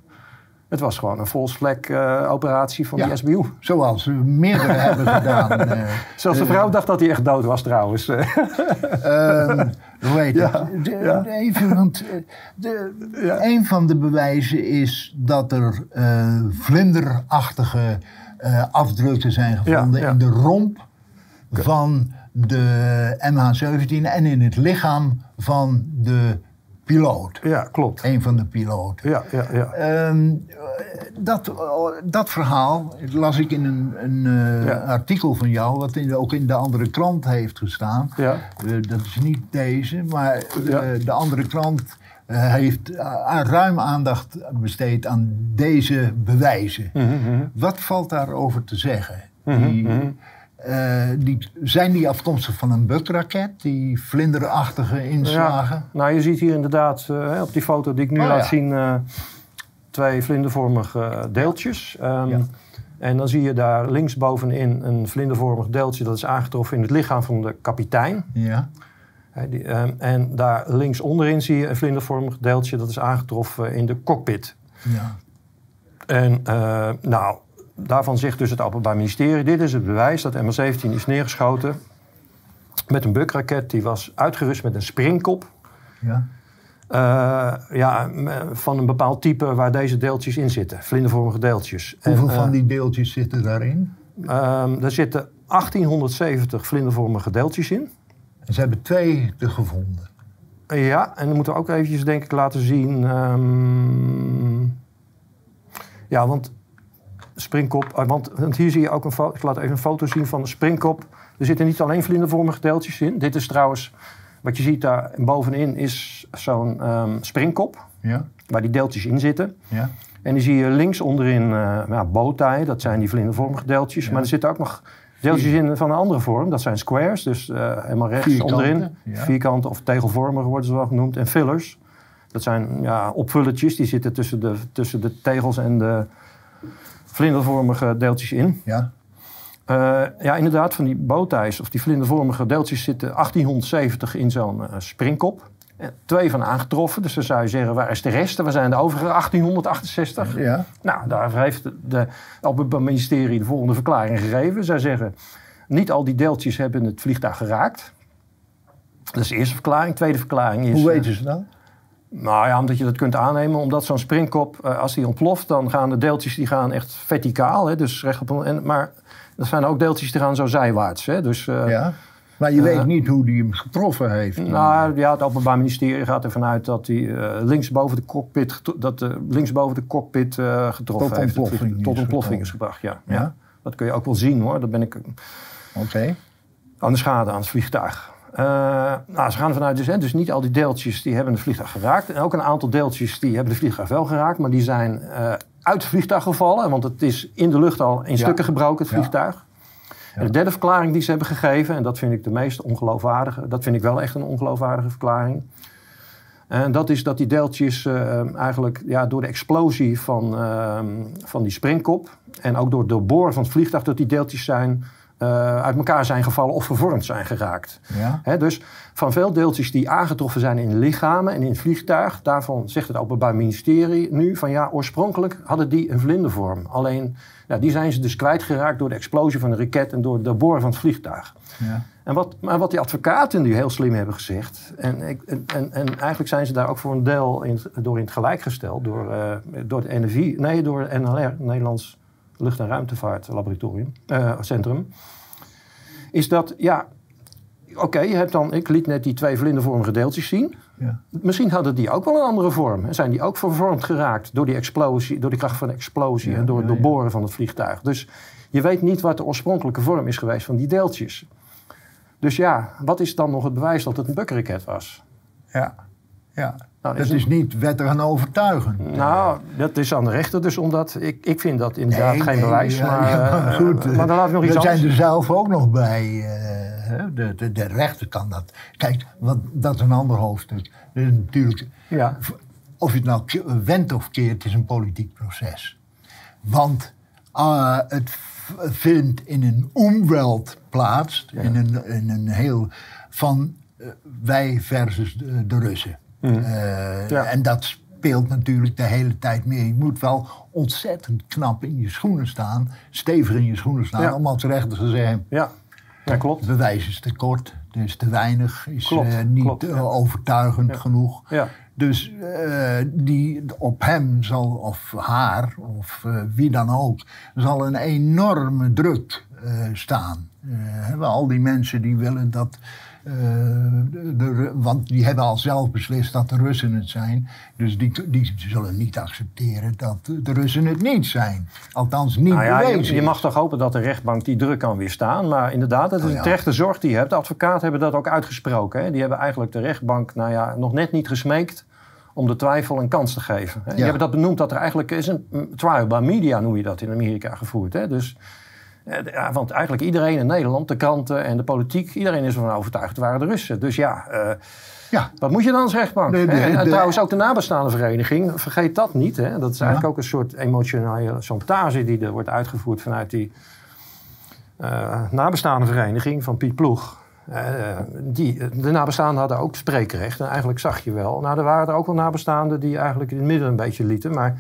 Het was gewoon een volsvlek eh operatie van
Ja.
die SBU.
zoals we meerdere hebben gedaan. eh,
Zelfs de vrouw dacht dat hij echt dood was trouwens.
Ehm, hoe heet
Ja,
het? De-
ja.
Even, want de, een van de bewijzen is dat er vlinderachtige afdrukken zijn gevonden in de romp van de MH17 en in het lichaam van de piloot.
Ja, klopt.
Een van de piloten.
Ja, ja, ja.
Ehm, dat, dat verhaal las ik in een, een eh,
Ja.
artikel van jou, wat in, ook in de andere krant heeft gestaan.
Ja.
Eh, dat is niet deze, maar eh, de andere krant heeft ruim aandacht besteed aan deze bewijzen.
Mhm, mhm.
Wat valt daarover te zeggen?
Mhm,
Die. Eh, die, zijn die afkomstig van een bukraket, die vlinderachtige inslagen?
Ja, nou, je ziet hier inderdaad eh, op die foto die ik nu
Oh,
laat
ja.
zien... eh, twee vlindervormige deeltjes. Ehm,
Ja.
En dan zie je daar linksbovenin een vlindervormig deeltje... dat is aangetroffen in het lichaam van de kapitein.
Ja.
Die, ehm, en daar links onderin zie je een vlindervormig deeltje... dat is aangetroffen in de cockpit.
ja.
En nou, daarvan zegt dus het Openbaar Ministerie... dit is het bewijs dat MH17 is neergeschoten... met een bukraket. Die was uitgerust met een springkop...
ja.
Eh, ja, van een bepaald type waar deze deeltjes in zitten. Vlindervormige deeltjes.
Hoeveel
En,
van
eh,
die deeltjes zitten daarin?
ehm, er zitten 1870 vlindervormige deeltjes in.
En ze hebben twee te gevonden.
Ja, en dan moeten we ook eventjes denk ik laten zien... ehm, ja, want springkop... eh, Want, want hier zie je ook een foto... Ik laat even een foto zien van de springkop. Er zitten niet alleen vlindervormige deeltjes in. Dit is trouwens... Wat je ziet daar bovenin is zo'n ehm, springkop...
Ja.
waar die deeltjes in zitten.
Ja.
En die zie je links onderin eh ja, bowtie, dat zijn die vlindervormige deeltjes.
Ja.
Maar er zitten ook nog deeltjes in van een andere vorm. Dat zijn squares, dus eh, helemaal rechts onderin.
ja.
Vierkanten of tegelvormige worden ze wel genoemd. En fillers, dat zijn ja, opvulletjes. Die zitten tussen de, tussen de tegels en de vlindervormige deeltjes in.
Ja.
Eh, ja, inderdaad, van die bowties of die vlindervormige deeltjes zitten 1870 in zo'n eh, springkop. En twee van aangetroffen, dus dan zou je zeggen, waar is de rest? Waar zijn de overige 1868?
Ja.
Nou, daar heeft de Openbaar Ministerie de volgende verklaring gegeven. Zij zeggen, niet al die deeltjes hebben het vliegtuig geraakt. Dat is de eerste verklaring. Tweede verklaring is...
Hoe
eh,
weten ze dat?
nou ja, omdat je dat kunt aannemen. Omdat zo'n springkop, eh, als die ontploft, dan gaan de deeltjes die gaan echt verticaal. Hè, dus recht op een, en, maar er zijn ook deeltjes die gaan zo zijwaarts. Hè, dus, eh,
Ja. Maar je
eh,
weet niet hoe die hem getroffen heeft.
Nou ja, het Openbaar Ministerie gaat ervan uit dat hij linksboven de cockpit, dat, linksboven de cockpit getroffen
Tot
heeft.
ontploffing
Tot ontploffing is gebracht, ja.
Ja?
ja. Dat kun je ook wel zien hoor. Dat ben ik
Oké.
aan de schade aan het vliegtuig. Eh, nou, ze gaan ervan uit, dus, hè, dus niet al die deeltjes die hebben het vliegtuig geraakt. En ook een aantal deeltjes die hebben het vliegtuig wel geraakt, maar die zijn eh, uit het vliegtuig gevallen. Want het is in de lucht al in
Ja.
stukken gebroken, het
Ja.
vliegtuig. En de derde verklaring die ze hebben gegeven, en dat vind ik de meest ongeloofwaardige, dat vind ik wel echt een ongeloofwaardige verklaring. En dat is dat die deeltjes eh, eigenlijk ja, door de explosie van, eh, van die springkop en ook door de boor van het vliegtuig, dat die deeltjes zijn, eh, uit elkaar zijn gevallen of vervormd zijn geraakt.
Ja.
Dus van veel deeltjes die aangetroffen zijn in lichamen en in het vliegtuig, daarvan zegt het Openbaar Ministerie nu van ja, oorspronkelijk hadden die een vlindervorm. Alleen ja, die zijn ze dus kwijtgeraakt door de explosie van de raket en door de boor van het vliegtuig.
Ja.
En wat, maar wat die advocaten nu heel slim hebben gezegd, en, ik- en, en, en eigenlijk zijn ze daar ook voor een deel in, door in het gelijk gesteld, door, eh, door het NFI, nee, door NLR, Nederlands Lucht- en Ruimtevaartlaboratorium, eh, Centrum, is dat, ja, oké, je hebt dan, ik liet net die twee vlindervormige deeltjes zien.
Ja.
Misschien hadden die ook wel een andere vorm. En zijn die ook vervormd geraakt door die explosie, door de kracht van de explosie
Ja,
en door het
ja,
doorboren van het vliegtuig. Dus je weet niet wat de oorspronkelijke vorm is geweest van die deeltjes. Dus ja, wat is dan nog het bewijs dat het een bukraket was?
Ja. ja.
Nou,
Dat
is
is niet wettig en overtuigend.
Nou, dat is aan de rechter dus, omdat ik, ik vind dat inderdaad
Nee,
geen
nee,
bewijs.
ja,
maar,
ja, maar
eh,
goed,
maar dan laat ik nog iets
We zijn
anders.
er zelf ook nog bij. eh, hè, de, de, de rechter kan dat. Kijk, wat, dat is een ander hoofdstuk. Dat is natuurlijk,
Ja.
of je het nou wendt of keert, het is een politiek proces. Want ah, het vindt in een omweld plaats, in, een, in een heel van eh, wij versus de, de Russen. Eh,
Mhm. Ja.
En dat speelt natuurlijk de hele tijd mee. Je moet wel ontzettend knap in je schoenen staan, stevig in je schoenen staan,
Ja.
om als rechter te zeggen,
Ja, ja klopt.
bewijs is te kort, is te weinig, is
Klopt,
eh, niet
klopt,
eh, overtuigend genoeg.
Ja.
Dus eh, die, op hem zal, of haar, of eh, wie dan ook, zal een enorme druk eh, staan. Eh, hebben al die mensen die willen dat eh, de- de- want die hebben al zelf beslist dat de Russen het zijn. Dus die, die zullen niet accepteren dat de Russen het niet zijn. Althans, niet
Nou ja,
bewezen.
je, je mag toch hopen dat de rechtbank die druk kan weerstaan. Maar inderdaad, het is
Oh
een terechte zorg die je hebt. De advocaten hebben dat ook uitgesproken. Hè. Die hebben eigenlijk de rechtbank nou ja, nog net niet gesmeekt om de twijfel een kans te geven. Hè. Die
Ja.
hebben dat benoemd dat er eigenlijk is een trial by media, noem je dat in Amerika, gevoerd. Hè. Dus, ja, want eigenlijk iedereen in Nederland, de kranten en de politiek, iedereen is ervan overtuigd, het waren de Russen. Dus ja, eh,
Ja,
wat moet je dan als rechtbank?
De- de-
Hè? en trouwens ook de nabestaande vereniging, vergeet dat niet. Hè? Dat is
Ja.
eigenlijk ook een soort emotionele chantage die er wordt uitgevoerd vanuit die eh, nabestaande vereniging van Piet Ploeg. Eh, die, de nabestaanden hadden ook spreekrecht. En eigenlijk zag je wel. Nou, er waren er ook wel nabestaanden die eigenlijk in het midden een beetje lieten. Maar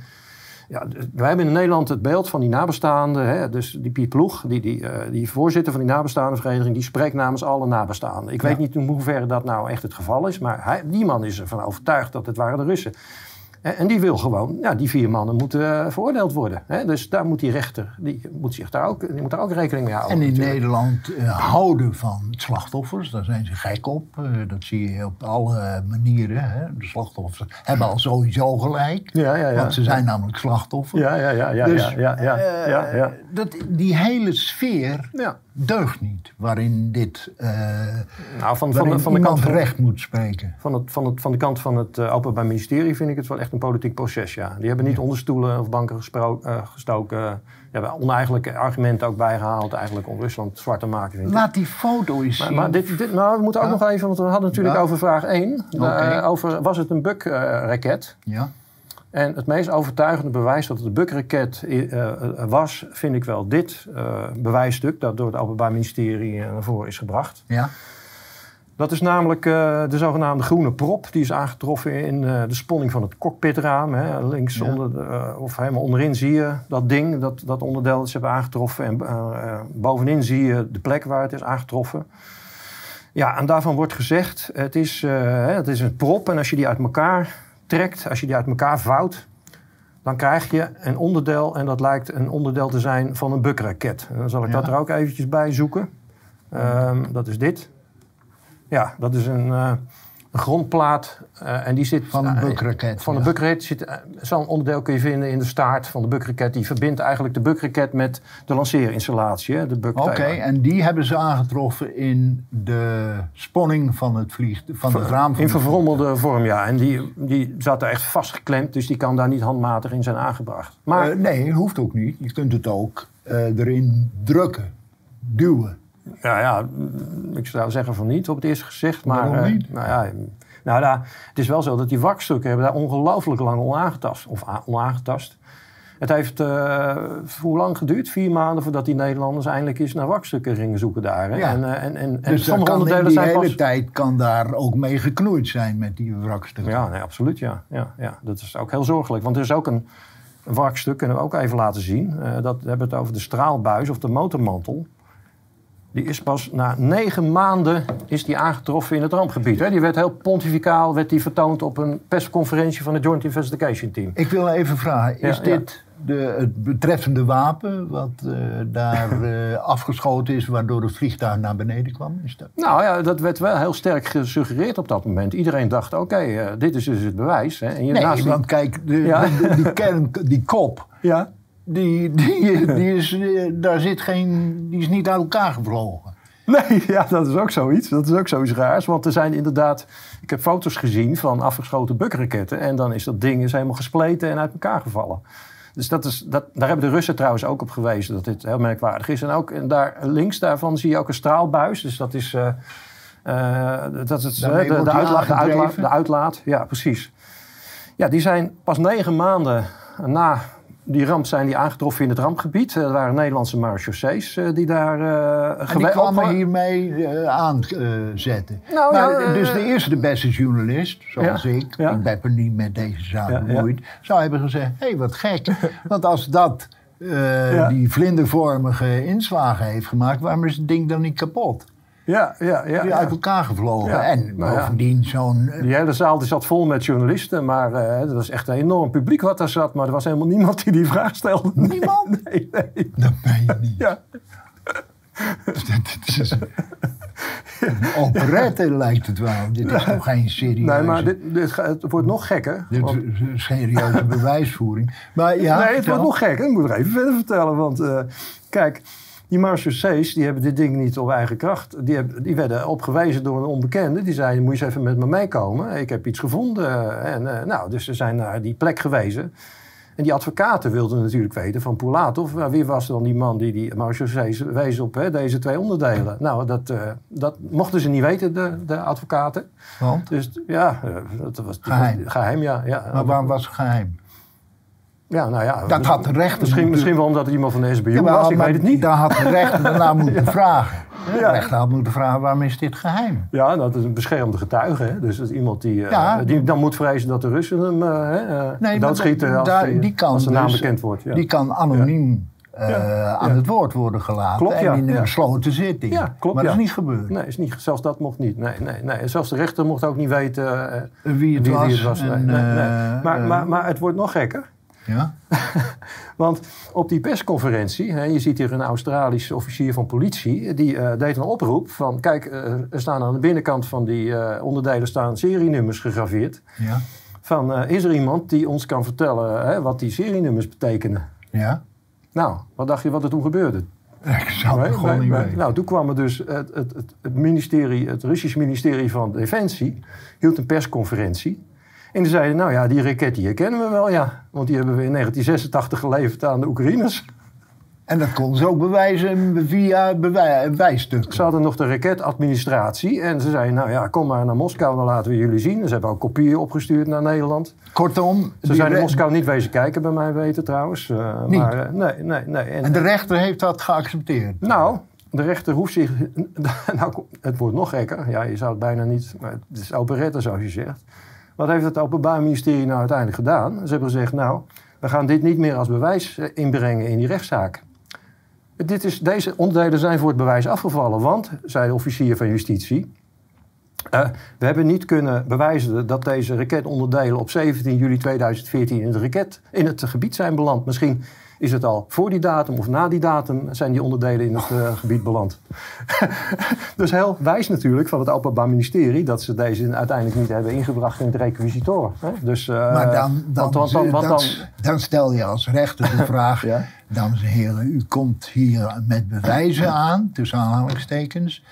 ja, wij hebben in Nederland het beeld van die nabestaanden. Hè, dus die Piet Ploeg, die, die, eh, die voorzitter van die nabestaande vereniging, die spreekt namens alle nabestaanden. Ik
Ja.
weet niet in hoeverre dat nou echt het geval is, maar hij, die man is ervan overtuigd dat het waren de Russen. En, die wil gewoon, ja, die vier mannen moeten eh, veroordeeld worden. Hè? Dus daar moet die rechter, die moet, zich daar ook, die moet daar ook rekening mee houden.
En in
natuurlijk.
Nederland eh, houden van slachtoffers, daar zijn ze gek op. Eh, dat zie je op alle manieren. Hè. De slachtoffers hebben al sowieso gelijk.
Ja, ja, ja.
Want ze zijn namelijk slachtoffer.
Ja, ja, ja, ja,
Dus,
ja, ja, ja, ja, ja.
Dat, die hele sfeer
Ja.
Deugt niet. Waarin dit, eh
Nou, van, van,
waarin
de, van, de
iemand
kant van,
recht moet spreken.
van, het, van, het, van de kant van het eh, Openbaar Ministerie vind ik het wel echt een politiek proces, ja. Die hebben niet onder stoelen of banken eh, gestoken. Die hebben oneigenlijke argumenten ook bijgehaald, eigenlijk om Rusland zwart te maken. Vind ik.
Laat die foto eens
Maar,
zien.
maar dit, dit, nou, we moeten ook
Ja.
nog even, want we hadden natuurlijk
Ja.
over vraag 1. De,
Oké.
eh, over, was het een Buk-raket?
Ja?
En het meest overtuigende bewijs dat het een Buk-raket eh, was, vind ik wel dit eh, bewijsstuk dat door het Openbaar Ministerie naar voren is gebracht.
Ja?
Dat is namelijk de zogenaamde groene prop. Die is aangetroffen in de sponning van het cockpitraam. Hè. Links
Ja.
onder, de, of helemaal onderin zie je dat ding, dat, dat onderdeel dat ze hebben aangetroffen. En bovenin zie je de plek waar het is aangetroffen. Ja, en daarvan wordt gezegd, het is, hè, het is een prop. En als je die uit elkaar trekt, als je die uit elkaar vouwt... dan krijg je een onderdeel en dat lijkt een onderdeel te zijn van een bukraket. Dan zal ik
Ja.
dat er ook eventjes bij zoeken. Ehm, dat is dit. Ja, dat is een, eh, een grondplaat eh, en die zit...
Van een
eh,
bukraket,
Van
ja.
de bukraket zit... eh, Zo'n onderdeel kun je vinden in de staart van de bukraket. Die verbindt eigenlijk de bukraket met de lanceerinstallatie. hè, De buk
Oké, en die hebben ze aangetroffen in de sponning van het vlieg, van het raam. Van
In verfrommelde vorm, ja. En die, die zat er echt vastgeklemd, dus die kan daar niet handmatig in zijn aangebracht. Maar
nee, hoeft ook niet. Je kunt het ook erin drukken, duwen.
Ja, ja, mm, ik zou zeggen van niet op het eerste gezicht. Maar,
Waarom
eh,
niet?
nou ja, nou, daar, het is wel zo dat die wakstukken hebben daar ongelooflijk lang onaangetast. Of onaangetast. Het heeft eh, hoe lang geduurd? Vier maanden voordat die Nederlanders eindelijk eens naar wakstukken gingen zoeken daar. Hè?
Ja.
En, eh, en, en, en
dus
sommige onderdelen
die
zijn
hele tijd kan daar ook mee geknoeid zijn met die wrakstukken.
Ja, nee, absoluut. Ja. Ja, ja. Dat is ook heel zorgelijk. Want er is ook een, een wrakstuk, kunnen we ook even laten zien. Eh, dat we hebben het over de straalbuis of de motormantel. Die is pas na negen maanden is die aangetroffen in het rampgebied. Hè. Die werd heel pontificaal werd die vertoond op een persconferentie van het Joint Investigation Team.
Ik wil even vragen, is
Ja, ja.
dit de, het betreffende wapen wat eh, daar eh, afgeschoten is, waardoor het vliegtuig naar beneden kwam? Is dat?
Nou ja, dat werd wel heel sterk gesuggereerd op dat moment. Iedereen dacht, oké, eh, dit is dus het bewijs. Hè. En je
Nee,
naast
want kijk, de,
Ja.
de- die kern, die kop,
Ja?
Die, die, die is, eh, daar zit geen, die is niet uit elkaar gevlogen.
Nee, ja, dat is ook zoiets. Dat is ook zoiets raars. Want er zijn inderdaad... Ik heb foto's gezien van afgeschoten bukraketten. En dan is dat ding is helemaal gespleten en uit elkaar gevallen. Dus dat is, dat, daar hebben de Russen trouwens ook op gewezen. Dat dit heel merkwaardig is. En ook en daar links daarvan zie je ook een straalbuis. Dus dat is... eh, eh, dat is eh, de, uitlaat, de, uitlaat, de uitlaat. Ja, precies. Ja, die zijn pas negen maanden na die ramp zijn die aangetroffen in het rampgebied. Er waren Nederlandse marechaussees eh, die daar uh,
En die kwamen hiermee uh, aanzetten.
Nou,
maar,
ja,
dus de eerste beste journalist, zoals
Ja,
ik,
ja.
ik ben er niet met deze zaak bemoeid, zou hebben gezegd, hé, hey, wat gek. Want als dat die vlindervormige inslagen heeft gemaakt, waarom is het ding dan niet kapot?
Ja, ja, ja.
Die
ja.
uit elkaar gevlogen.
Ja,
En bovendien zo'n... eh,
Die hele zaal die zat vol met journalisten, maar eh het was echt een enorm publiek wat daar zat. Maar er was helemaal niemand die die vraag stelde.
Niemand?
Nee, nee.
Dat ben je niet.
Ja.
Dat is- Een operette lijkt het wel. Dit is toch geen serieuze...
Nee, maar dit, dit, het wordt nog gekker.
Dit
want-
is een serieuze bewijsvoering. Maar ja,
nee, het
vertel.
wordt nog gekker. Ik moet er even verder vertellen. Want eh, kijk, die marechaussees die hebben dit ding niet op eigen kracht. Die, hebben, die werden opgewezen door een onbekende. Die zei, moet je eens even met me meekomen. Ik heb iets gevonden. En, eh, nou, dus ze zijn naar die plek gewezen. En die advocaten wilden natuurlijk weten van Poulatov... wie was dan die man die die marechaussees wees op hè, deze twee onderdelen. Nou, dat, eh, dat mochten ze niet weten, de, de advocaten.
Want?
Dus ja, eh, dat was
Geheim.
geheim ja, ja.
Maar waarom was het geheim?
Ja, nou ja.
Dat had de rechter
Misschien, misschien wel omdat het iemand van de SBU
Ja,
was, ik weet het niet.
Daar had de rechter daarna moeten vragen. De
Ja.
rechter had moeten vragen, waarom is dit geheim?
Ja, dat is een beschermde getuige. Hè? Dus dat is iemand die, eh, die dan moet vrezen dat de Russen hem eh,
maar
doodschieten als,
daar-
die,
die kan
als de naam
dus-
bekend wordt.
Die kan anoniem aan het woord worden gelaten.
Klopt.
En in een gesloten zitting.
Ja, klopt,
maar dat is niet gebeurd.
Nee, is niet, zelfs dat mocht niet. Nee, nee, nee. En zelfs de rechter mocht ook niet weten
Wie het was.
Nee,
en,
nee, nee. Maar, maar, maar het wordt nog gekker.
Ja?
Want op die persconferentie, hè, je ziet hier een Australische officier van politie, die eh, deed een oproep van, kijk, eh, er staan aan de binnenkant van die eh, onderdelen staan serienummers gegraveerd.
Ja?
Van, is er iemand die ons kan vertellen hè, wat die serienummers betekenen?
Ja?
Nou, wat dacht je wat er toen gebeurde?
Ik zou het gewoon niet weten.
Nou, toen kwam er dus het, het, het ministerie, het Russisch ministerie van Defensie, hield een persconferentie. En die zeiden, nou ja, die raket die herkennen we wel, ja. Want die hebben we in 1986 geleverd aan de Oekraïners.
En dat kon ze ook bewijzen via bewij bewijsstukken.
Ze hadden nog de raketadministratie. En ze zeiden, nou ja, kom maar naar Moskou, dan laten we jullie zien. Ze hebben ook kopieën opgestuurd naar Nederland.
Kortom,
Ze zijn in Moskou niet wezen kijken, bij mij weten trouwens. Eh,
Niet?
Maar, eh, nee, nee, nee. En,
En de rechter heeft dat geaccepteerd.
Nou, de rechter hoeft zich... nou, het wordt nog gekker. Ja, je zou het bijna niet... Maar het is operette, zoals je zegt. Wat heeft het Openbaar Ministerie nou uiteindelijk gedaan? Ze hebben gezegd, nou, we gaan dit niet meer als bewijs eh, inbrengen in die rechtszaak. Dit is, deze onderdelen zijn voor het bewijs afgevallen. Want, zei de officier van justitie... eh, we hebben niet kunnen bewijzen dat deze raketonderdelen op 17 juli 2014 in het, raket, in het gebied zijn beland. Misschien is het al voor die datum of na die datum zijn die onderdelen in het eh, gebied beland. dus heel wijs natuurlijk van het Openbaar Ministerie dat ze deze uiteindelijk niet hebben ingebracht in het requisitor. Hè? Dus, eh,
Maar dan, dan,
want, want, dan, want
dan,
dan,
dan stel je als rechter de vraag...
Ja.
Dames en heren, u komt hier met bewijzen aan, tussen aanhalingstekens...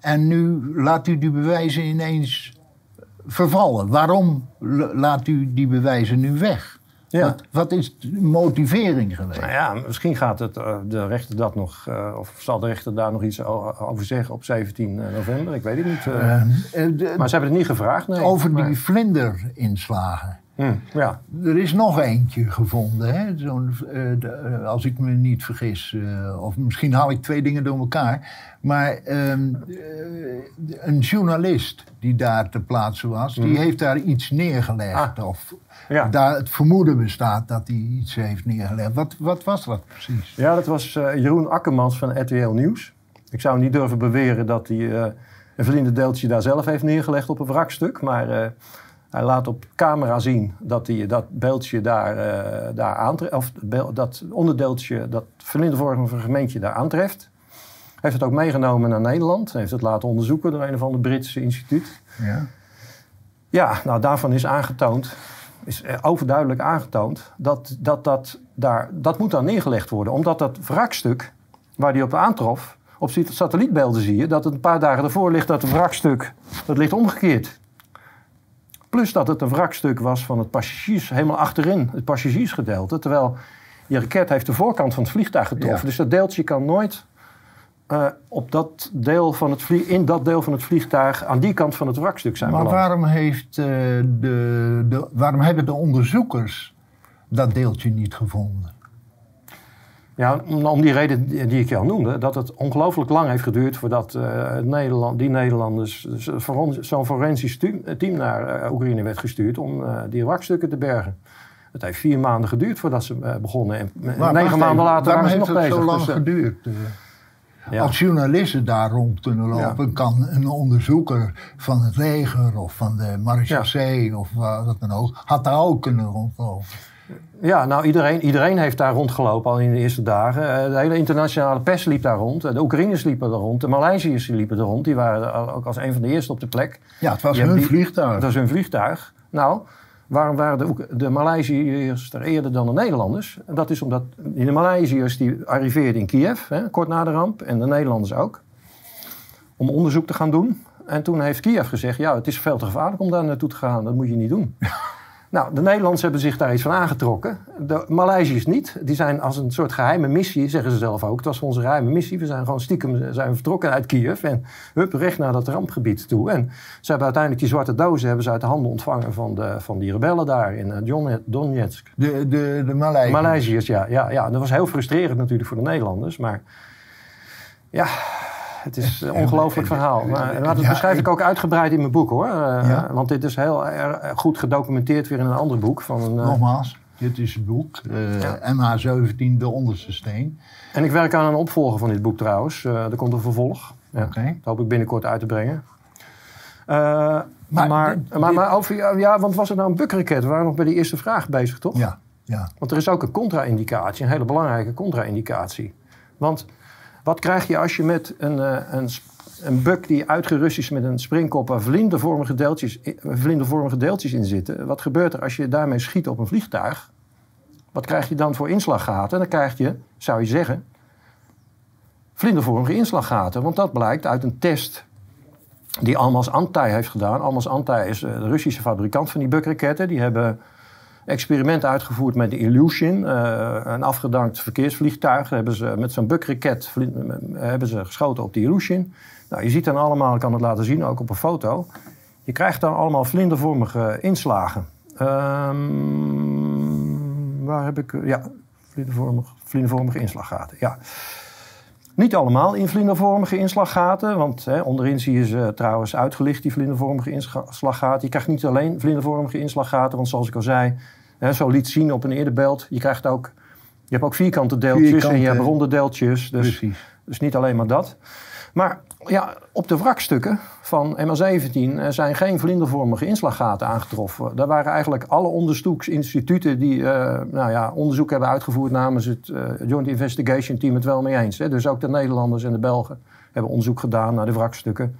en nu laat u die bewijzen ineens vervallen. Waarom laat u die bewijzen nu weg?
Ja.
Wat, wat is de motivering geweest?
Nou ja, misschien gaat het, eh, de rechter dat nog, eh, of zal de rechter daar nog iets over zeggen op 17 november. Ik weet het niet. eh.
Eh, eh, de-
maar ze hebben het niet gevraagd, nee.
over
Maar-
die vlinderinslagen.
Hm, ja.
Er is nog eentje gevonden, hè? Zo'n, eh, de- eh, als ik me niet vergis. eh, of misschien haal ik twee dingen door elkaar. Maar ehm, eh, een journalist die daar ter plaatse was, die heeft daar iets neergelegd.
Ah.
Of
Ja.
daar het vermoeden bestaat dat hij iets heeft neergelegd. Wat, wat was dat precies?
ja, dat was eh, Jeroen Akkermans van RTL Nieuws. Ik zou niet durven beweren dat hij eh, een vlinderdeeltje daar zelf heeft neergelegd op een wrakstuk. Maar eh, hij laat op camera zien dat hij dat beeldje daar, daar aantreft. Of dat onderdeeltje, dat vlindervormige fragmentje daar aantreft. Hij heeft het ook meegenomen naar Nederland. Hij heeft het laten onderzoeken door een of ander Britse instituut.
Ja.
Ja, nou daarvan is aangetoond, is eh, overduidelijk aangetoond, dat dat, dat, daar, dat moet dan neergelegd worden. Omdat dat wrakstuk waar die op aantrof, op satellietbeelden zie je, dat het een paar dagen ervoor ligt dat het wrakstuk, dat ligt omgekeerd. Plus dat het een wrakstuk was van het passagiers, helemaal achterin, het passagiersgedeelte. Terwijl die raket heeft de voorkant van het vliegtuig getroffen.
Ja.
Dus dat deeltje kan nooit eh, op dat deel van het in dat deel van het vliegtuig aan die kant van het wrakstuk zijn
Maar
beland.
waarom, heeft, eh, de, de, waarom hebben de onderzoekers dat deeltje niet gevonden?
Ja, om, die reden die ik je al noemde, dat het ongelooflijk lang heeft geduurd voordat eh, het Nederland, die Nederlanders zo'n forensisch team, naar Oekraïne werd gestuurd om die wrakstukken te bergen. Het heeft vier maanden geduurd voordat ze begonnen. En
Maar
negen maanden
even,
later
waarom
waren ze
heeft
nog
het
bezig.
zo lang
Dus, eh,
geduurd? Eh,
ja.
Als journalisten daar rond kunnen lopen, kan een onderzoeker van het leger of van de marechaussee of wat dan ook, had daar ook kunnen rondlopen.
Ja, nou iedereen, iedereen heeft daar rondgelopen al in de eerste dagen. Eh, de hele internationale pers liep daar rond. De Oekraïners liepen er rond. De Maleisiërs liepen er rond. Die waren ook als een van de eerste op de plek.
Ja, het was
hebben
hun
die-
vliegtuig.
Dat was hun vliegtuig. Nou, waarom waren de, Maleisiërs er eerder dan de Nederlanders? En dat is omdat de Maleisiërs die arriveerden in Kiev, hè, kort na de ramp. En de Nederlanders ook. Om onderzoek te gaan doen. En toen heeft Kiev gezegd, ja, het is veel te gevaarlijk om daar naartoe te gaan. Dat moet je niet doen. Nou, de Nederlanders hebben zich daar iets van aangetrokken. De Maleisiërs niet. Die zijn als een soort geheime missie, zeggen ze zelf ook. Het was onze geheime missie. We zijn gewoon stiekem zijn we vertrokken uit Kiev. En hup, recht naar dat rampgebied toe. En ze hebben uiteindelijk die zwarte dozen hebben ze uit de handen ontvangen van, de, van die rebellen daar in eh, Don- Donetsk.
De, de, de Maleisiërs.
Maleisiërs, ja, ja, ja. Dat was heel frustrerend natuurlijk voor de Nederlanders. Maar ja, het is een ongelooflijk verhaal. Maar, dat
Ja,
beschrijf ik
ik-
ook uitgebreid in mijn boek hoor. Eh,
Ja.
Want dit is heel erg goed gedocumenteerd weer in een ander boek. Van een, eh,
Nogmaals, dit is het boek. eh,
Ja.
MH17, De Onderste Steen.
En ik werk aan een opvolger van dit boek trouwens. Eh, er komt een vervolg. Ja. Dat hoop ik binnenkort uit te brengen. Eh, maar, maar,
dit-
maar, over, ja, want was het nou een bukraket? We waren nog bij die eerste vraag bezig, toch?
Ja, ja.
Want er is ook een contra-indicatie, een hele belangrijke contra-indicatie. Want wat krijg je als je met een, eh, een, een buk die uitgerust is met een springkop waar vlindervormige deeltjes, vlindervormige deeltjes in zitten? Wat gebeurt er als je daarmee schiet op een vliegtuig? Wat krijg je dan voor inslaggaten? Dan krijg je, zou je zeggen, vlindervormige inslaggaten. Want dat blijkt uit een test die Almas Antai heeft gedaan. Almas Antai is eh, de Russische fabrikant van die bukraketten. Die hebben experimenten uitgevoerd met de Illusion, eh, een afgedankt verkeersvliegtuig. Hebben ze met zo'n bukraket hebben ze geschoten op de Illusion. Nou, je ziet dan allemaal, ik kan het laten zien ook op een foto. Je krijgt dan allemaal vlindervormige inslagen. Ehm, waar heb ik... Ja, vlindervormige, vlindervormige inslaggaten. Ja. Niet allemaal in vlindervormige inslaggaten, want hè, onderin zie je ze trouwens uitgelicht, die vlindervormige inslaggaten. Je krijgt niet alleen vlindervormige inslaggaten, want zoals ik al zei, hè, zo liet zien op een eerder beeld, je krijgt ook, je hebt ook vierkante deeltjes en je hebt ronde deeltjes. Dus,
Precies.
dus niet alleen maar dat. Maar ja, op de wrakstukken van MH17 eh, zijn geen vlindervormige inslaggaten aangetroffen. Daar waren eigenlijk alle onderzoeksinstituten die eh, nou ja, onderzoek hebben uitgevoerd namens het eh, Joint Investigation Team het wel mee eens. Hè. Dus ook de Nederlanders en de Belgen hebben onderzoek gedaan naar de wrakstukken.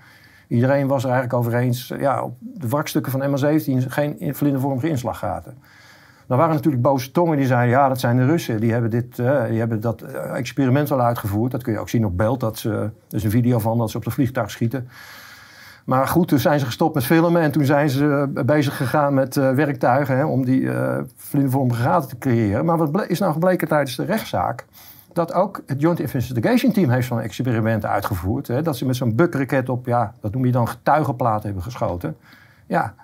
Iedereen was er eigenlijk over eens, ja, op de wrakstukken van MH17 geen in- vlindervormige inslaggaten. Dan waren natuurlijk boze tongen die zeiden, ja, dat zijn de Russen. Die hebben, dit, eh, die hebben dat eh, experiment al uitgevoerd. Dat kun je ook zien op beeld. Dat ze, er is een video van dat ze op de vliegtuig schieten. Maar goed, toen zijn ze gestopt met filmen en toen zijn ze eh, bezig gegaan met eh, werktuigen hè, om die eh vlindervormige gaten te creëren. Maar wat is nou gebleken tijdens de rechtszaak? Dat ook het Joint Investigation Team heeft zo'n experiment uitgevoerd. Hè, dat ze met zo'n bukraket op, ja, dat noem je dan getuigenplaat hebben geschoten. Ja,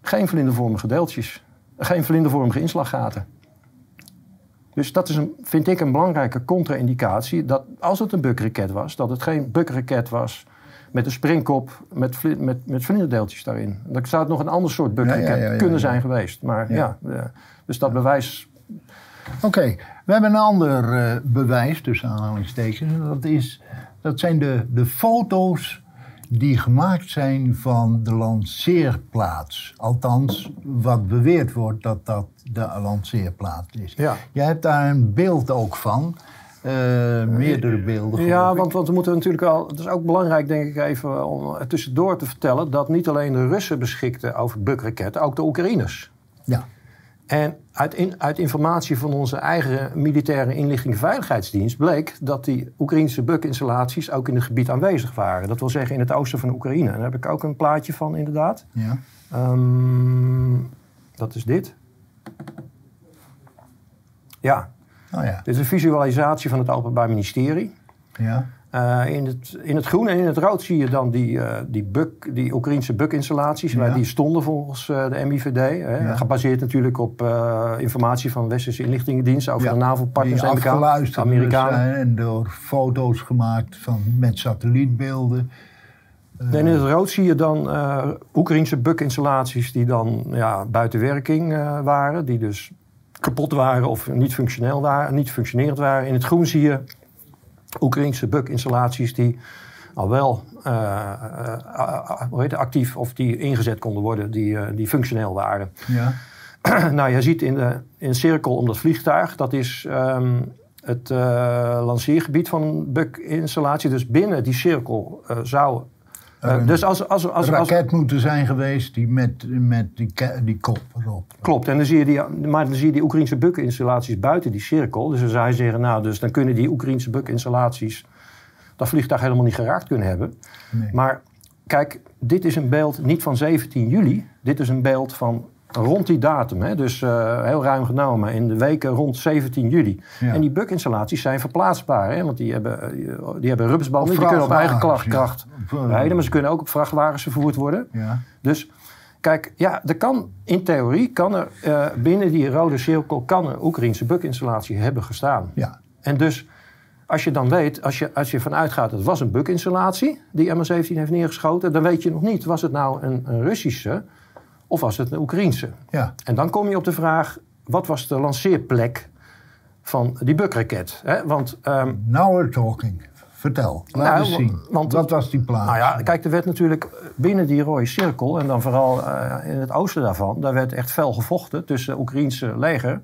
geen vlindervormige deeltjes. Geen vlindervormige inslaggaten. Dus dat is, een, vind ik, een belangrijke contra-indicatie. Dat als het een bukraket was, dat het geen bukraket was met een springkop met, vli- met, met vlinderdeeltjes daarin. Dan zou het nog een ander soort bukraket
Ja, ja, ja, ja,
kunnen zijn geweest. Maar ja, eh, dus dat bewijs...
Oké, we hebben een ander eh, bewijs, tussen aanhalingstekens. En Dat, is, dat zijn de, de foto's die gemaakt zijn van de lanceerplaats. Althans, wat beweerd wordt dat dat de lanceerplaats is.
Ja.
Je hebt daar een beeld ook van. eh, meerdere beelden.
Ja, want, want we moeten natuurlijk al... Het is ook belangrijk, denk ik, even om tussendoor te vertellen... dat niet alleen de Russen beschikten over bukraketten, ook de Oekraïners.
Ja,
En uit, in- uit informatie van onze eigen militaire inlichting en veiligheidsdienst bleek dat die Oekraïnse bukinstallaties ook in het gebied aanwezig waren. Dat wil zeggen in het oosten van Oekraïne. En daar heb ik ook een plaatje van, inderdaad.
ja.
Ehm, dat is dit. Ja,
Oh ja.
dit is een visualisatie van het Openbaar Ministerie.
ja.
Eh, in, het, in het groen en in het rood zie je dan die, eh, die, buk, die Oekraïnse bukinstallaties. Waar die stonden volgens eh, de MIVD. Hè,
Ja.
Gebaseerd natuurlijk op informatie van westerse inlichtingendiensten over
Ja,
de NAVO-partners en de
afgeluisterd
Amerikanen.
en door foto's gemaakt van, met satellietbeelden.
En in het rood zie je dan Oekraïnse bukinstallaties die dan ja, buiten werking waren. Die dus kapot waren of niet, functioneel waren, niet functionerend waren. In het groen zie je Oekraïnse bukinstallaties die al wel eh, eh, eh, hoe heet het, actief of die ingezet konden worden, die, die functioneel waren.
Ja.
nou, je ziet in, de, in een cirkel om dat vliegtuig, dat is ehm, het lanceergebied van een Buk-installatie. Dus binnen die cirkel zou.
Uh,
dus als, als, als,
een raket moeten zijn geweest die met, met die, die kop erop.
Klopt, en dan zie je die, maar dan zie je die Oekraïnse Buk-installaties buiten die cirkel. Dus dan zou je zeggen, nou, dus dan kunnen die Oekraïnse Buk-installaties dat vliegtuig helemaal niet geraakt kunnen hebben.
Nee.
Maar kijk, dit is een beeld niet van 17 juli. Dit is een beeld van rond die datum. Hè? Dus uh, heel ruim genomen in de weken rond 17 juli.
Ja.
En die bukinstallaties zijn verplaatsbaar. Hè? Want die hebben, die hebben. Die kunnen op eigen kracht, kracht rijden. Maar ze kunnen ook op vrachtwagens vervoerd worden.
Ja.
Dus kijk, ja, er kan, in theorie kan er uh, binnen die rode cirkel... kan een Oekraïnse bukinstallatie hebben gestaan.
Ja.
En dus als je dan weet, als je, als je vanuit gaat, het was een bukinstallatie die MH17 heeft neergeschoten, dan weet je nog niet, was het nou een, een Russische of was het een Oekraïense?
Ja.
En dan kom je op de vraag, wat was de lanceerplek van die bukraket? Want, um,
Now we're talking. Vertel, laat
nou,
eens zien.
want-
Wat was die plaats?
nou ja, kijk, er werd natuurlijk binnen die rode cirkel, en dan vooral eh, in het oosten daarvan, daar werd echt fel gevochten tussen het Oekraïense leger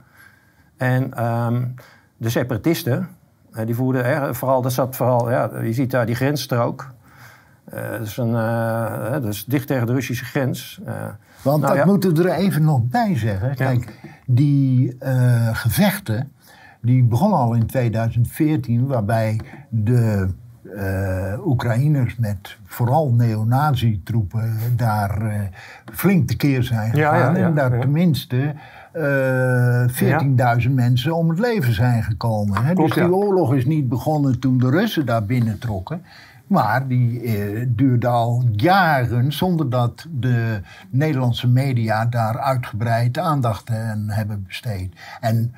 en ehm, de separatisten. Eh, die voerden, er, vooral, dat zat vooral, ja, je ziet daar die grensstrook. Dat, is een, eh, dat is dicht tegen de Russische grens.
Want
nou
dat
ja.
moeten we er even nog bij zeggen. Kijk, die eh, gevechten die begonnen al in 2014, waarbij de eh, Oekraïners met vooral neonazi-troepen daar eh, flink tekeer zijn gegaan.
ja, ja,
en daar tenminste eh 14.000 mensen om het leven zijn gekomen. Hè?
Klopt,
dus die oorlog is niet begonnen toen de Russen daar binnentrokken. Maar die eh, duurde al jaren zonder dat de Nederlandse media daar uitgebreid aandacht aan hebben besteed. En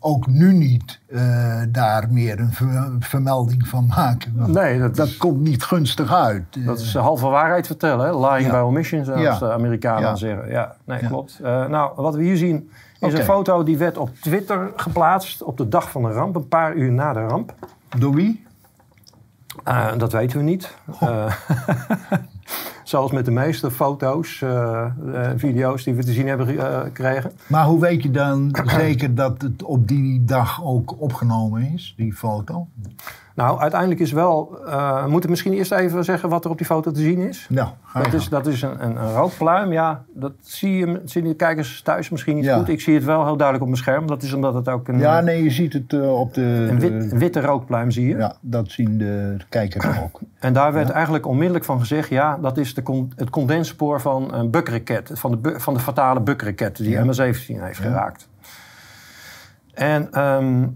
ook nu niet eh, daar meer een ver- vermelding van maken.
Nee, dat
dat
is-
komt niet gunstig uit. Eh,
Dat is de halve waarheid vertellen, hè? lying
Ja.
by omission, zoals
Ja.
de Amerikanen
Ja.
zeggen. Ja, nee, klopt. Eh, nou, wat we hier zien is een foto die werd op Twitter geplaatst op de dag van de ramp, een paar uur na de ramp.
Door wie?
Eh, dat weten we niet. zoals met de meeste foto's en video's die we te zien hebben eh, gekregen.
Maar hoe weet je dan zeker dat het op die dag ook opgenomen is, die foto?
Nou, uiteindelijk is wel... eh, we moeten misschien eerst even zeggen wat er op die foto te zien is.
Nou, ga je
Dat is, dat is een, een, een rookpluim, ja. Dat zie je, zien de kijkers thuis misschien niet
Ja.
goed. Ik zie het wel heel duidelijk op mijn scherm. Dat is omdat het ook een,
Ja, nee, je ziet het op de...
een, wit-
de-
een witte rookpluim zie je.
ja, dat zien de kijkers ook.
En daar werd eigenlijk onmiddellijk van gezegd... ja, dat is de con- het condensspoor van een bukraket. Van de, bu- van de fatale bukraket die
Ja.
MH17 heeft geraakt. En ehm,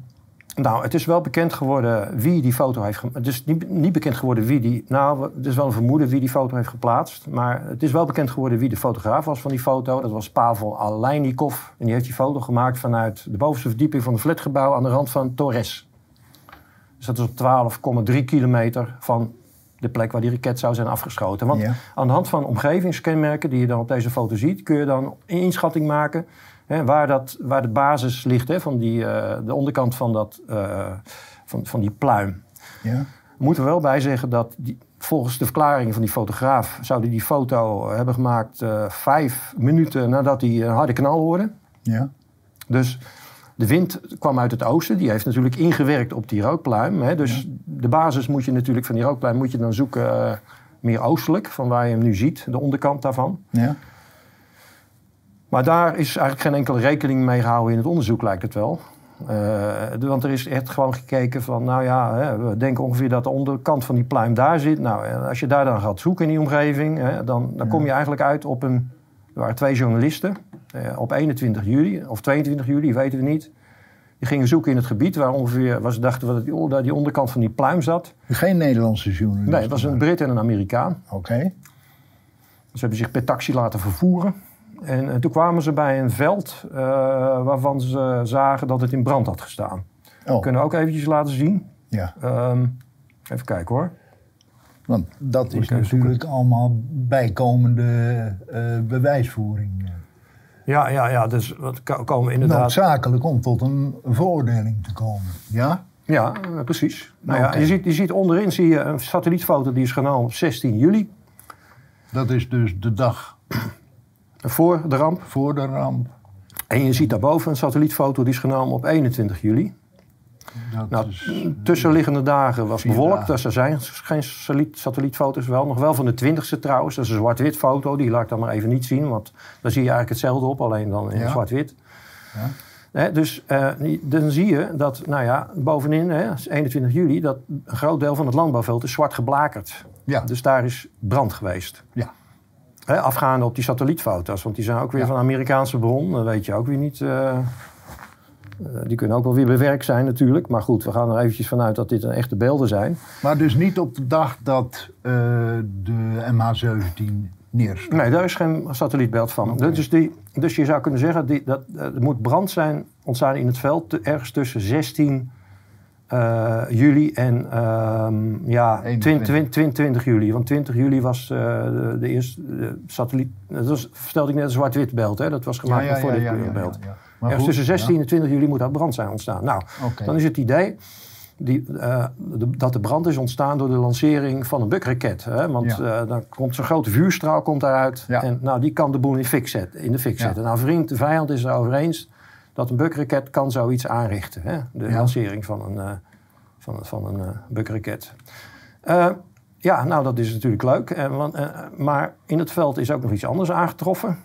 nou, het is wel bekend geworden wie die foto heeft gemaakt. Het is niet, niet bekend geworden wie die... Nou, het is wel een vermoeden wie die foto heeft geplaatst. Maar het is wel bekend geworden wie de fotograaf was van die foto. Dat was Pavel Aleinikov. En die heeft die foto gemaakt vanuit de bovenste verdieping van het flatgebouw... aan de rand van Torres. Dus dat is op 12,3 kilometer van de plek waar die raket zou zijn afgeschoten. Want
Ja.
aan de hand van omgevingskenmerken die je dan op deze foto ziet... kun je dan een inschatting maken hè, waar, dat, waar de basis ligt... Hè, van die, eh, de onderkant van, dat, eh, van, van die pluim.
Ja?
We moeten er wel bij zeggen dat die, volgens de verklaring van die fotograaf... zou die die foto hebben gemaakt eh, vijf minuten nadat hij een harde knal hoorde.
Ja?
Dus de wind kwam uit het oosten. Die heeft natuurlijk ingewerkt op die rookpluim. Hè. Dus de basis moet je natuurlijk van die rookpluim moet je dan zoeken eh, meer oostelijk, van waar je hem nu ziet, de onderkant daarvan.
Ja?
Maar daar is eigenlijk geen enkele rekening mee gehouden in het onderzoek, lijkt het wel. Eh, want er is echt gewoon gekeken van, nou ja, hè, we denken ongeveer dat de onderkant van die pluim daar zit. Nou, als je daar dan gaat zoeken in die omgeving, hè, dan, dan kom je eigenlijk uit op een... Er waren twee journalisten op 21 juli, of 22 juli, weten we niet. Die gingen zoeken in het gebied waar ongeveer, waar ze dachten dat die, daar die onderkant van die pluim zat.
Geen Nederlandse journalist.
Nee, het was een Brit en een Amerikaan.
Oké.
Ze hebben zich per taxi laten vervoeren. En, eh, toen kwamen ze bij een veld eh, waarvan ze zagen dat het in brand had gestaan.
Oh,
Kunnen we ook eventjes laten zien.
ja.
Ehm, even kijken hoor.
Want dat is natuurlijk allemaal bijkomende eh, bewijsvoering.
Ja, ja, ja. Dus ko- komen inderdaad.
Noodzakelijk om tot een veroordeling te komen. Ja?
Ja, eh, precies. Nou ja, je, ziet, je ziet onderin zie je een satellietfoto die is genomen op 16 juli.
Dat is dus de dag
Voor de ramp.
voor de ramp.
En je ziet daarboven een satellietfoto die is genomen op 21 juli.
Dat
Nou,
is-
tussenliggende dagen was bewolkt.
dagen.
Dus er zijn geen satelliet- satellietfoto's wel. Nog wel van de 20ste trouwens. Dat is een zwart-wit foto. Die laat ik dan maar even niet zien. Want daar zie je eigenlijk hetzelfde op. Alleen dan in
Ja.
zwart-wit.
Ja.
Dus eh, dan zie je dat, nou ja, bovenin, hè, is 21 juli, dat een groot deel van het landbouwveld is zwart geblakerd.
Ja.
Dus daar is brand geweest.
Ja.
Hè, afgaande op die satellietfoto's, want die zijn ook weer
Ja.
van Amerikaanse bron. Dat weet je ook weer niet. eh, eh, die kunnen ook wel weer bewerkt zijn natuurlijk. Maar goed, we gaan er eventjes vanuit dat dit een echte beelden zijn.
Maar dus niet op de dag dat eh, de MH17 neerstort.
Nee, daar is geen satellietbeeld van. Dus, die, dus je zou kunnen zeggen, die, dat, eh, er moet brand zijn ontstaan in het veld ergens tussen 16 eh, juli en ehm, ja,
21.
20, 20, 20 juli. Want 20 juli was de, de eerste de satelliet. Dat was, vertelde ik net een zwart-wit beeld, hè? dat was gemaakt voor dit beeld.
Maar
Ergens tussen 16
ja.
en 20 juli moet daar brand zijn ontstaan. Nou, dan is het idee die, eh, de- dat de brand is ontstaan door de lancering van een bukraket. Hè? Want
Ja.
eh, dan komt zo'n grote vuurstraal komt daaruit.
Ja.
En nou, die kan de boel in, fik zetten, in de fik zetten. Nou, vriend, de vijand is erover eens dat een bukraket kan zoiets aanrichten. Hè? De lancering van een, eh van, van een bukraket. Ja, nou, dat is natuurlijk leuk. Want, maar in het veld is ook nog iets anders aangetroffen.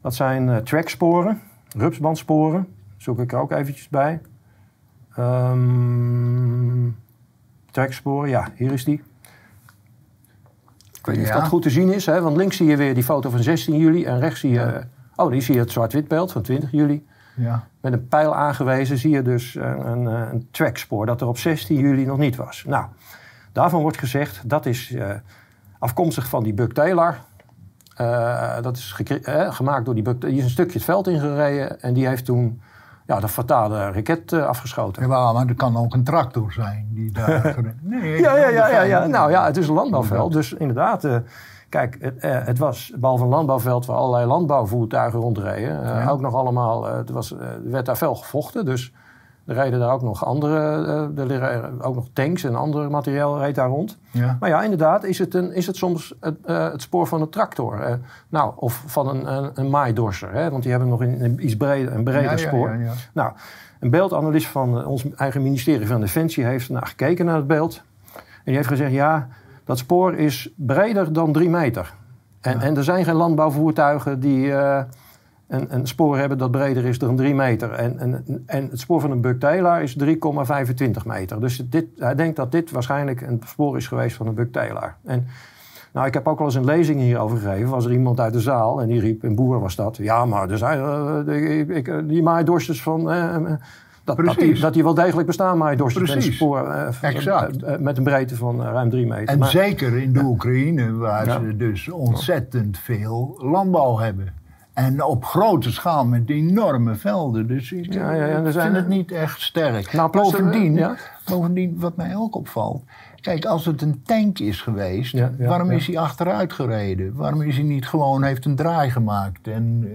Dat zijn eh, tracksporen, rupsbandsporen. Zoek ik er ook eventjes bij. Ehm tracksporen, ja, hier is die. Ik weet niet of dat goed te zien is, hè? want links zie je weer die foto van 16 juli en rechts zie je... Oh, die zie je het zwart-wit beeld van 20 juli.
Ja.
Met een pijl aangewezen zie je dus een, een, eh, een trackspoor dat er op 16 juli nog niet was. Nou, daarvan wordt gezegd dat is eh, afkomstig van die Buck Taylor. Eh, dat is eh, gemaakt door die Buck. Die is een stukje het veld ingereden en die heeft toen ja, de fatale raket eh, afgeschoten.
Jawel, maar er kan ook een tractor zijn die daar... nee,
Ja, ja, ja, ja, ja. Nou ja, het is een landbouwveld. Dus inderdaad, kijk, het, het was behalve een landbouwveld waar allerlei landbouwvoertuigen rondreden.
Ja.
Ook nog allemaal, het was, werd daar veel gevochten. Dus er reden daar ook nog andere, eh, er reden ook nog tanks en ander materiaal reed daar rond.
Ja.
Maar ja, inderdaad is het, een, is het soms het, eh, het spoor van een tractor. eh, nou, of van een, een, een maaidorser. Hè, want die hebben nog een, een iets breder, een breder
Ja,
spoor.
ja.
Nou, een beeldanalist van ons eigen ministerie van Defensie heeft naar gekeken naar het beeld. En die heeft gezegd, ja, dat spoor is breder dan drie meter. En, en er zijn geen landbouwvoertuigen die een, een spoor hebben dat breder is dan drie meter. En, en, en het spoor van een Buck Taylor is 3,25 meter. Dus dit, hij denkt dat dit waarschijnlijk een spoor is geweest van een Buck Taylor. En nou, ik heb ook wel eens een lezing hierover gegeven. Was er iemand uit de zaal en die riep, een boer was dat. Ja, maar er zijn eh, de- ik, ik, die maaidorsters van... eh, eh, dat, dat, die, dat die wel degelijk bestaan, maaidorsters. Met een spoor eh, eh, eh, met een breedte van eh, ruim drie meter.
En
Maar-
zeker in de Oekraïne, waar
Ja.
ze dus ontzettend veel landbouw hebben. En op grote schaal met enorme velden. Dus ik,
Ja, ja, ja,
vind het niet echt sterk.
Nou,
bovendien,
ja.
bovendien, wat mij ook opvalt. Kijk, als het een tank is geweest, waarom is hij achteruit gereden? Waarom is hij niet gewoon, heeft een draai gemaakt? En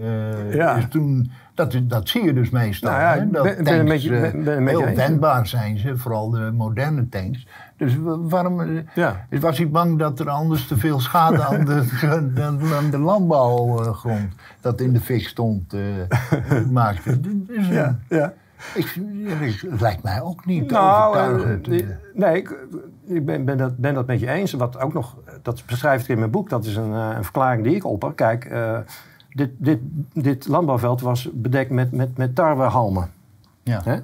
eh, is toen, dat, dat zie je dus meestal.
Nou
hè, dat
ben-
tanks,
beetje-
eh,
ben- ben
heel
eens.
wendbaar zijn ze, vooral de moderne tanks. Dus wa- waarom... eh,
Ja.
was hij bang dat er anders te veel schade aan de, aan, aan de landbouwgrond dat in de fik stond eh, maakte? Dus,
ja, ja.
ik, het lijkt mij ook niet
Nou, eh, die-
eh.
nee, ik, ik ben, ben, dat, ben dat met je eens. Wat ook nog, dat beschrijf ik in mijn boek, dat is een, een verklaring die ik opper. Kijk, dit, dit, dit landbouwveld was bedekt met, met, met tarwehalmen.
ja.
Hè?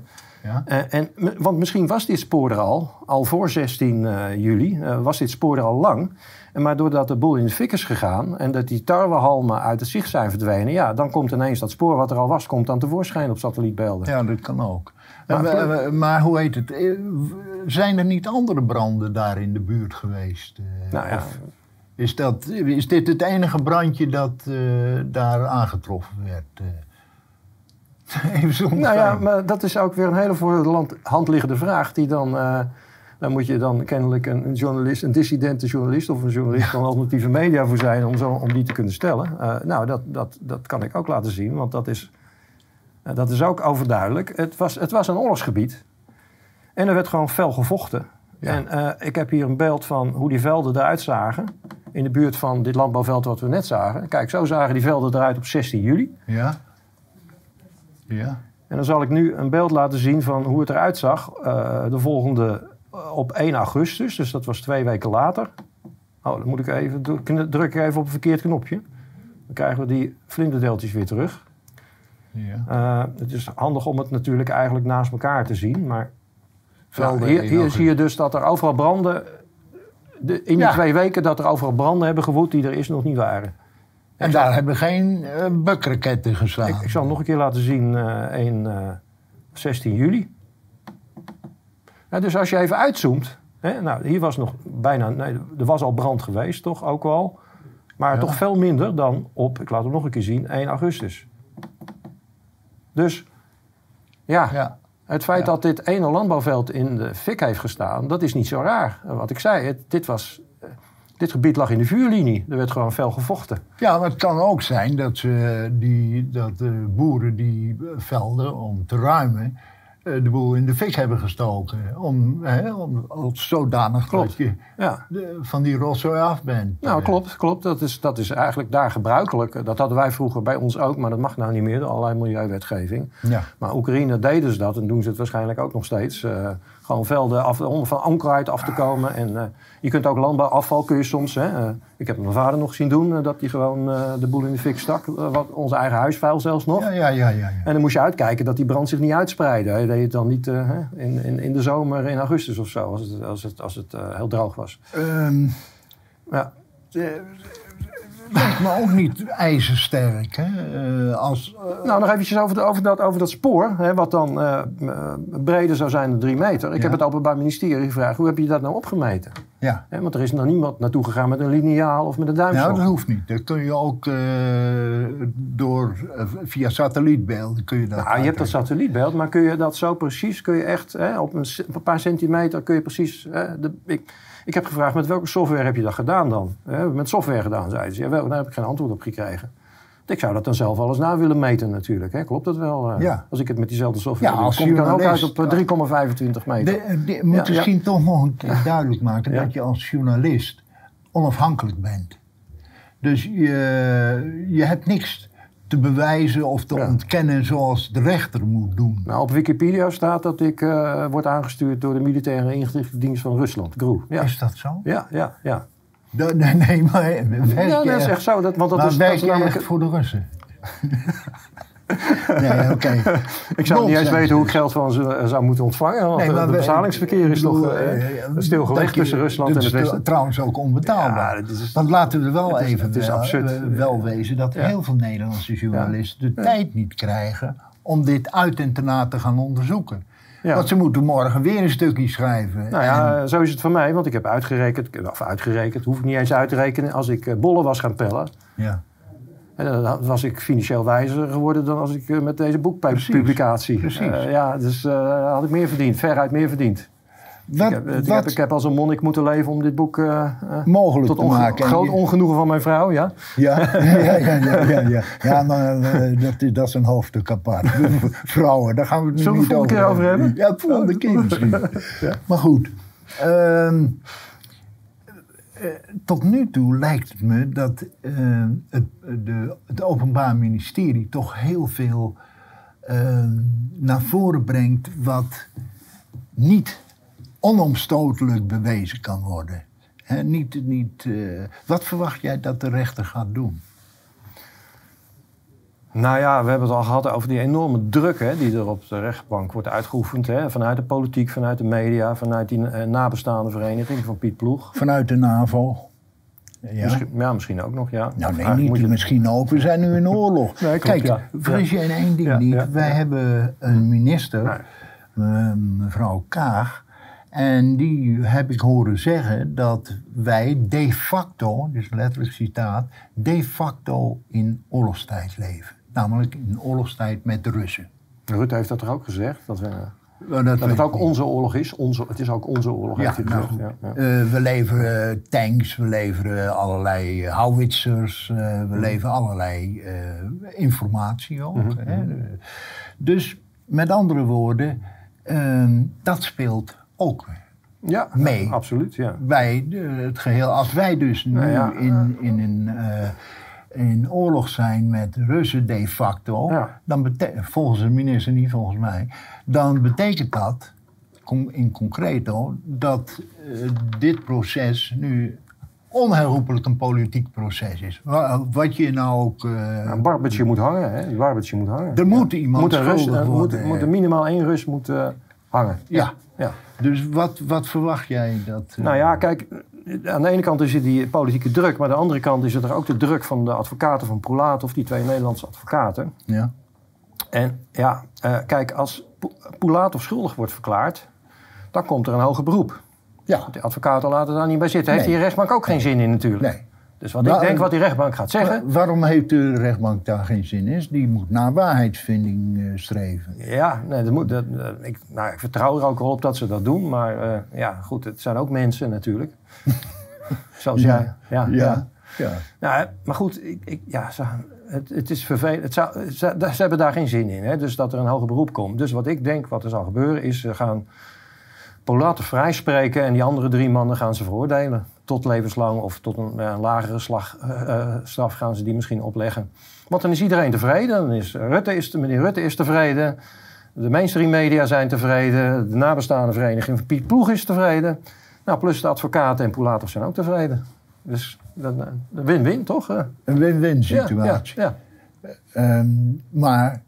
Ja.
En, want misschien was dit spoor er al, al voor 16 eh, juli, was dit spoor er al lang. En maar doordat de boel in de fik is gegaan en dat die tarwehalmen uit het zicht zijn verdwenen, ja, dan komt ineens dat spoor wat er al was, komt dan tevoorschijn op satellietbeelden.
ja, dat kan ook.
Maar-
Maar, hoe heet het? eh, Zijn er niet andere branden daar in de buurt geweest? eh,
Nou ja,
of is, dat, is dit het enige brandje dat eh, daar aangetroffen werd? Even zonder
Nou ja, maar dat is ook weer een hele voor de hand liggende vraag. Die dan, daar moet je dan kennelijk een, een journalist, een dissidente journalist of een journalist van alternatieve media voor zijn om, zo, om die te kunnen stellen. Eh, nou, dat, dat, dat kan ik ook laten zien, want dat is, eh, dat is ook overduidelijk. Het was, het was een oorlogsgebied en er werd gewoon fel gevochten.
Ja.
En eh, ik heb hier een beeld van hoe die velden eruit zagen. In de buurt van dit landbouwveld wat we net zagen. Kijk, zo zagen die velden eruit op 16 juli.
Ja? Ja.
En dan zal ik nu een beeld laten zien van hoe het eruit zag de volgende op 1 augustus. Dus dat was twee weken later. Oh, dan moet ik even druk ik even op een verkeerd knopje. Dan krijgen we die vlinderdeeltjes weer terug.
ja.
Eh, het is handig om het natuurlijk eigenlijk naast elkaar te zien. Maar hier, hier zie je dus dat er overal branden... De, in die
Ja.
twee weken dat er overal branden hebben gewoed die er eerst nog niet waren.
En daar hebben geen uh, bukraketten geslaan.
Ik, ik zal het nog een keer laten zien eh in eh, 16 juli. Ja, dus als je even uitzoomt. Hè, nou, hier was nog bijna. Nee, er was al brand geweest, toch ook al. Maar
Ja.
toch veel minder dan op, ik laat het nog een keer zien, 1 augustus. Dus ja,
Ja.
het feit dat dit ene landbouwveld in de fik heeft gestaan, dat is niet zo raar. Wat ik zei, het, dit, was, eh, dit gebied lag in de vuurlinie. Er werd gewoon fel gevochten.
ja, maar het kan ook zijn dat, ze die, dat de boeren die velden om te ruimen... eh, de boel in de fik hebben gestoken. Om, hè, om als zodanig
Klopt.
dat je
Ja.
de- van die rotzooi af bent.
Nou,
Eh,
klopt, klopt. Dat is, dat is eigenlijk daar gebruikelijk. Dat hadden wij vroeger bij ons ook, maar dat mag nou niet meer door allerlei milieuwetgeving.
Ja.
Maar Oekraïne deden ze dat en doen ze het waarschijnlijk ook nog steeds. Eh, gewoon velden af, om van onkruid af te komen. En eh, je kunt ook landbouwafval, kun je soms. Hè, eh, ik heb mijn vader nog zien doen, eh, dat hij gewoon de boel in de fik stak. Wat, onze eigen huisvuil zelfs nog.
Ja, ja, ja, ja. ja.
En dan moest je uitkijken dat die brand zich niet uitspreidde. Hij deed het dan niet in, in, in de zomer, in augustus of zo, als het, als het, als het heel droog was.
Ehm,
Ja.
Lijkt me ook niet ijzersterk. Hè? Eh, als, eh,
Nou, nog eventjes over, dat, over dat spoor, hè, wat dan eh, breder zou zijn dan drie meter. Ik
Ja.
heb het Openbaar Ministerie gevraagd, hoe heb je dat nou opgemeten?
ja.
Hè, want er is nog niemand naartoe gegaan met een lineaal of met een duimstok.
Nou, dat hoeft niet. Dat kun je ook door, via satellietbeelden kun je dat
Nou, je hebt dat satellietbeeld, maar kun je dat zo precies, kun je echt hè, op, een, c- op een paar centimeter kun je precies... De, ik, ik heb gevraagd, met welke software heb je dat gedaan dan? Met software gedaan, zeiden ze. Ja, wel, daar heb ik geen antwoord op gekregen. Ik zou dat dan zelf alles na willen meten natuurlijk. Hè. Klopt dat wel? eh,
Ja.
Als ik het met diezelfde software
Ja,
doe, kom ik dan ook uit op eh, 3,25 meter.
De, de- moet
Ja, ja.
misschien toch nog een keer duidelijk maken dat je als journalist onafhankelijk bent. Dus je, je hebt niks te bewijzen of te
Ja.
ontkennen zoals de rechter moet doen.
Nou, op Wikipedia staat dat ik eh, word aangestuurd door de militaire inlichtingendienst van Rusland, GRU. Ja,
Is dat zo?
ja, ja. ja.
Nee, nee, maar werk
Ja, dat is
echt-
zo. Dat, want dat is, dat is namelijk...
echt voor de Russen? nee, oké.
Ik zou niet eens weten hoe ik geld van ze eh, zou moeten ontvangen. Want
Nee,
eh,
maar
het betalingsverkeer is
bedoel,
toch eh, stilgelegd
dat
tussen Rusland en
dat
het Westen.
trouwens ook onbetaalbaar.
Ja, is-
Want laten we wel even
het is
wel,
absurd.
wel wezen dat
Ja.
heel veel Nederlandse journalisten de tijd niet krijgen om dit uit en te na te gaan onderzoeken.
Ja.
Want ze moeten morgen weer een stukje schrijven.
Nou
En-
ja, zo is het voor mij. Want ik heb uitgerekend, of uitgerekend, hoef ik niet eens uit te rekenen. Als ik bollen was gaan pellen,
ja.
En dan was ik financieel wijzer geworden dan als ik eh, met deze boekpublicatie.
Precies.
Eh, ja, dus eh, had ik meer verdiend, veruit meer verdiend.
Wat,
ik, heb, ik,
wat
heb, ik heb als een monnik moeten leven om dit boek eh,
mogelijk
tot
te maken. En
groot ongenoegen van mijn vrouw, ja.
Ja, ja, ja, ja, ja, ja. ja maar dat, is- dat is een hoofdstuk apart. Vrouwen, daar gaan we het nu
Zullen we
niet
het volgende keer over hebben?
Ja, de volgende keer misschien. Maar goed. ehm, eh, tot nu toe lijkt het me dat eh, het, de, het Openbaar Ministerie toch heel veel eh, naar voren brengt wat niet onomstotelijk bewezen kan worden. Niet, niet, eh, wat verwacht jij dat de rechter gaat doen?
Nou ja, we hebben het al gehad over die enorme druk hè, die er op de rechtbank wordt uitgeoefend. Hè, vanuit de politiek, vanuit de media, vanuit die eh, nabestaande vereniging van Piet Ploeg.
Vanuit de NAVO? Ja.
Misschien, ja, misschien ook nog, ja.
Nou nee, niet
moet je-
misschien ook. We zijn nu in oorlog.
Nee,
Kijk,
ja.
vergis je in één ding
Ja,
niet. Wij hebben een minister,
Nee.
eh, mevrouw Kaag. En die heb ik horen zeggen dat wij de facto, dus letterlijk citaat, de facto in oorlogstijd leven. Namelijk in oorlogstijd met de Russen.
Rutte heeft dat toch ook gezegd? Dat, we,
Nou,
dat het ook onze oorlog is. Onze, het is ook onze oorlog,
Ja, nou goed.
Ja, ja.
Eh, we leveren tanks, we leveren allerlei howitzers, eh, we leveren allerlei eh, informatie ook.
Mhm,
hè. Dus met andere woorden, ehm, dat speelt ook
Ja,
mee.
absoluut. Ja.
bij het geheel. Als wij dus nu
Nou ja.
in, in een, in oorlog zijn met Russen de facto,
Ja.
dan volgens de minister, niet volgens mij, dan betekent dat in concreto dat eh, dit proces nu onherroepelijk een politiek proces is. Wa- Wat je nou ook. eh,
Nou, een barbertje moet hangen, hè? Die barbertje moet hangen.
er moet iemand
moet een
schuldig
er moet,
worden.
moet er minimaal één Rus moet eh, hangen.
Ja.
ja.
Dus wat, wat verwacht jij dat. eh,
Nou ja, kijk, aan de ene kant is er die politieke druk, maar aan de andere kant is er ook de druk van de advocaten van Poulatov, die twee Nederlandse advocaten.
Ja.
En ja, eh, kijk, als Poulatov schuldig wordt verklaard, dan komt er een hoger beroep.
ja.
De advocaten laten daar niet bij zitten. Heeft
Nee.
die rechtbank ook geen zin in natuurlijk.
Nee.
Dus wat ik denk
en-
wat die rechtbank gaat zeggen,
Wa- Waarom heeft de rechtbank daar geen zin in? Die moet naar waarheidsvinding eh, streven.
Ja, nee, dat moet, dat, eh, ik, nou, ik vertrouw er ook wel op dat ze dat doen. Maar eh, ja, goed, het zijn ook mensen natuurlijk. Zoals jij. Ja, ja.
ja. ja.
Nou, maar goed, ik, ik, ja, ze- het, het is vervelend. Het zou, ze, ze hebben daar geen zin in. Hè? Dus dat er een hoger beroep komt. Dus wat ik denk wat er zal gebeuren is... ze gaan Polaten vrijspreken... en die andere drie mannen gaan ze veroordelen. Tot levenslang of tot een, lagere slag, eh, straf gaan ze die misschien opleggen. Want dan is iedereen tevreden. Dan is Rutte is, meneer Rutte is tevreden. De mainstream media zijn tevreden. De nabestaande vereniging van Piet Ploeg is tevreden. Nou, plus de advocaten en Poulatov zijn ook tevreden. Dus eh, een win-win, toch?
Een win-win situatie.
Ja, ja.
Ehm, maar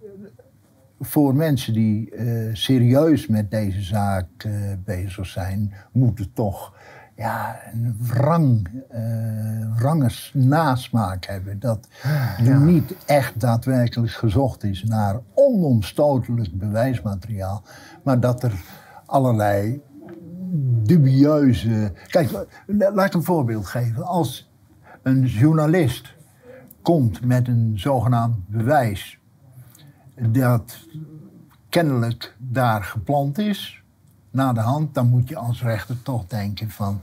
voor mensen die serieus met deze zaak bezig zijn, moet het toch ja, een wrang, wrange nasmaak hebben. Dat er niet echt daadwerkelijk gezocht is naar onomstotelijk bewijsmateriaal, maar dat er allerlei dubieuze. Kijk, la- laat ik een voorbeeld geven. Als een journalist komt met een zogenaamd bewijs dat kennelijk daar geplant is, na de hand, dan moet je als rechter toch denken van.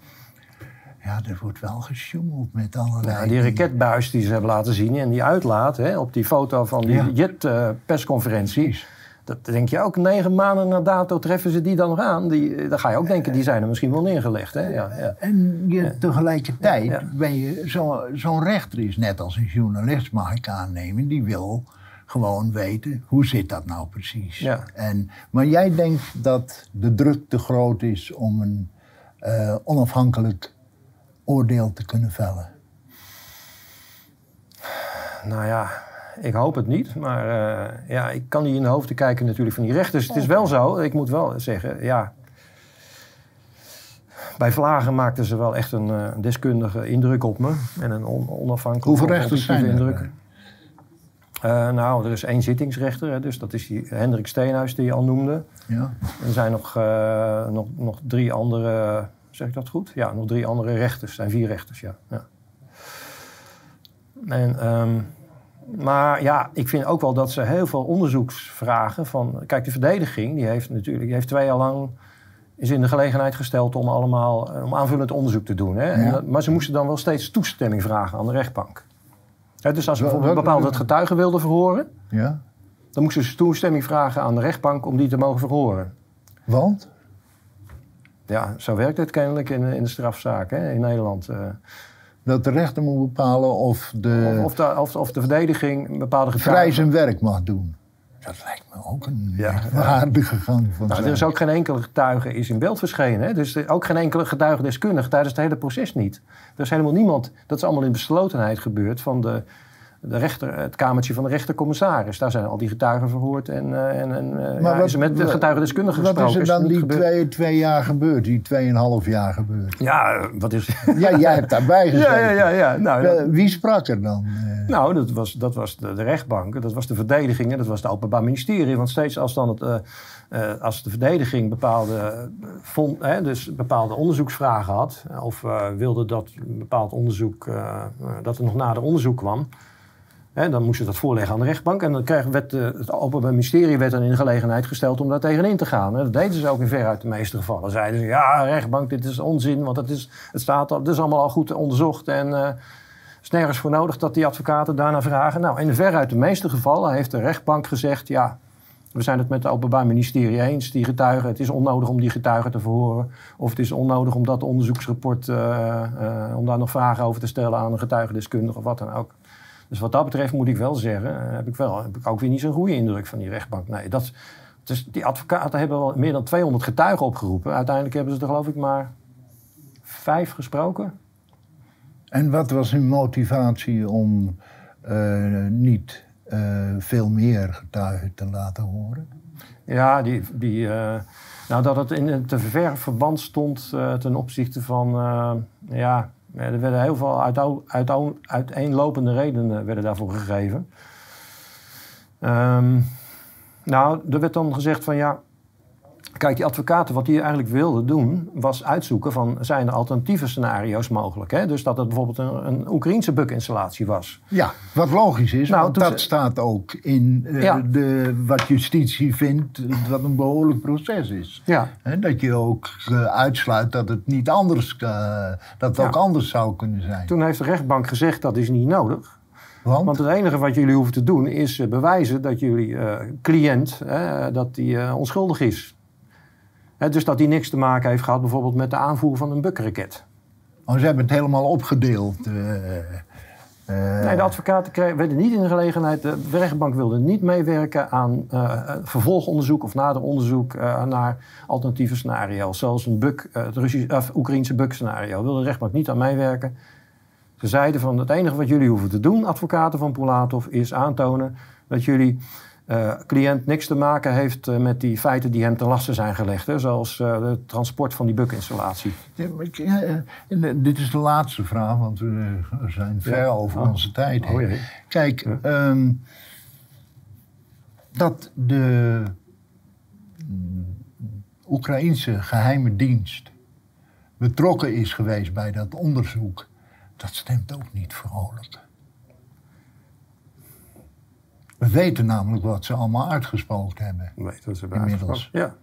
Ja, er wordt wel gesjoemeld met allerlei.
Nou, die raketbuis die ze hebben laten zien en die uitlaat hè, op die foto van die
Ja.
JET-persconferentie.
Precies.
dat denk je ook, negen maanden na dato treffen ze die dan nog aan. Die, eh, dan ga je ook denken, die zijn er misschien wel neergelegd. Hè? Ja, ja.
En je, tegelijkertijd
Ja.
ben je zo- zo'n rechter is net als een journalist, mag ik aannemen, die wil gewoon weten hoe zit dat nou precies.
Ja.
En, maar jij denkt dat de druk te groot is om een eh, onafhankelijk oordeel te kunnen vellen.
Nou ja, ik hoop het niet. Maar eh, ja, ik kan niet in de hoofden kijken natuurlijk van die rechters. Het is wel zo, ik moet wel zeggen, ja... Bij Vlagen maakten ze wel echt een eh, deskundige indruk op me. En een on- onafhankelijke
Hoeveel rechters zijn er?
indruk. Eh, nou, er is één zittingsrechter, hè, dus dat is die Hendrik Steenhuis die je al noemde.
Ja.
Er zijn nog, eh, nog, nog drie andere, zeg ik dat goed? Ja, nog drie andere rechters. Er zijn vier rechters, ja. ja. En, ehm, maar ja, ik vind ook wel dat ze heel veel onderzoeksvragen van... Kijk, de verdediging, die heeft natuurlijk die heeft twee jaar lang... is in de gelegenheid gesteld om allemaal eh, om aanvullend onderzoek te doen. Hè? En
Ja.
dat- maar ze moesten dan wel steeds toestemming vragen aan de rechtbank. Dus als ze bijvoorbeeld bepaalde getuigen wilden verhoren...
ja.
dan moesten ze toestemming vragen aan de rechtbank om die te mogen verhoren.
Want?
Ja, zo werkt het kennelijk in, in de strafzaak hè, in Nederland. eh.
Dat de rechter moet bepalen of de
of, of, de, of, of de verdediging een bepaalde
vrij
getuigen...
zijn werk mag doen. Dat lijkt me ook een
Ja.
waardige gang van
Nou, er is
zaken.
ook geen enkele getuige is in beeld verschenen. Hè? Dus ook geen enkele getuigendeskundige tijdens het hele proces niet. Er is helemaal niemand... Dat is allemaal in beslotenheid gebeurd van de, de rechter, het kamertje van de rechtercommissaris. Daar zijn al die getuigen verhoord en, eh, en, en eh,
Maar
ja,
wat-
is met de
wat-
getuigendeskundigen
Wat
gesproken.
is er dan die twee, twee jaar gebeurd, die tweeënhalf jaar gebeurd?
Ja, wat is...
Ja, jij hebt daarbij gezeten.
ja, ja, ja, ja. Nou, dat-
Eh, Wie sprak er dan?
Nou, dat was, dat was de, de rechtbank, dat was de verdediging en dat was het Openbaar Ministerie. Want steeds als, dan het, als de verdediging bepaalde, vond, hè, dus bepaalde onderzoeksvragen had, of wilde dat een bepaald onderzoek, dat er nog nader onderzoek kwam, hè, dan moesten ze dat voorleggen aan de rechtbank. En dan werd eh, het Openbaar Ministerie werd dan in gelegenheid gesteld om daar tegenin te gaan. Dat deden ze ook in veruit de meeste gevallen. Zeiden ze, ja, rechtbank, dit is onzin, want het, is, het staat al, allemaal al goed onderzocht en... eh, is nergens voor nodig dat die advocaten daarna vragen. Nou, in veruit de meeste gevallen heeft de rechtbank gezegd... ja, we zijn het met het Openbaar Ministerie eens. Die getuigen, het is onnodig om die getuigen te verhoren. Of het is onnodig om dat onderzoeksrapport... eh, om daar nog vragen over te stellen aan een getuigendeskundige of wat dan ook. Dus wat dat betreft moet ik wel zeggen, eh, heb ik, wel, heb ik ook weer niet zo'n goede indruk van die rechtbank. Nee, dat, dus die advocaten hebben wel meer dan 200 getuigen opgeroepen. Uiteindelijk hebben ze er geloof ik maar vijf gesproken.
En wat was hun motivatie om eh, niet eh, veel meer getuigen te laten horen?
Ja, die, die, nou, dat het in een te ver verband stond ten opzichte van... ja, er werden heel veel uit, uiteenlopende redenen werden daarvoor gegeven. Um, nou, er werd dan gezegd van ja, Kijk, die advocaten, wat die eigenlijk wilden doen, was uitzoeken van zijn er alternatieve scenario's mogelijk. Hè? Dus dat het bijvoorbeeld een, een Oekraïnse bukinstallatie was.
Ja, wat logisch is, nou, want dat staat ook in uh, de, wat justitie vindt, wat een behoorlijk proces is. Ja. dat je ook uh, uitsluit dat het niet anders, uh, dat het ook anders zou kunnen zijn.
Toen heeft de rechtbank gezegd dat is niet nodig. Want? Want het enige wat jullie hoeven te doen is bewijzen dat jullie cliënt dat die, onschuldig is dus dat die niks te maken heeft gehad bijvoorbeeld met de aanvoer van een bukraket.
Oh, ze hebben het helemaal opgedeeld. Uh,
nee, de advocaten kregen, werden niet in de gelegenheid. De rechtbank wilde niet meewerken aan uh, vervolgonderzoek of nader onderzoek naar alternatieve scenario's. Zoals een buk, het Russisch, Oekraïnse buk-scenario. Wilde de rechtbank niet aan meewerken. Ze zeiden van het enige wat jullie hoeven te doen, advocaten van Pulatov, is aantonen dat jullie uh, cliënt niks te maken heeft uh, met die feiten die hem ten laste zijn gelegd. Hè, zoals uh, het transport van die bukinstallatie.
Ja, dit is de laatste vraag, want we zijn ver over oh. onze tijd. Oh, Kijk, um, dat de Oekraïnse geheime dienst betrokken is geweest bij dat onderzoek, dat stemt ook niet vrolijk. We weten namelijk wat ze allemaal uitgesproken hebben.
We weten wat ze hebben inmiddels. Ja.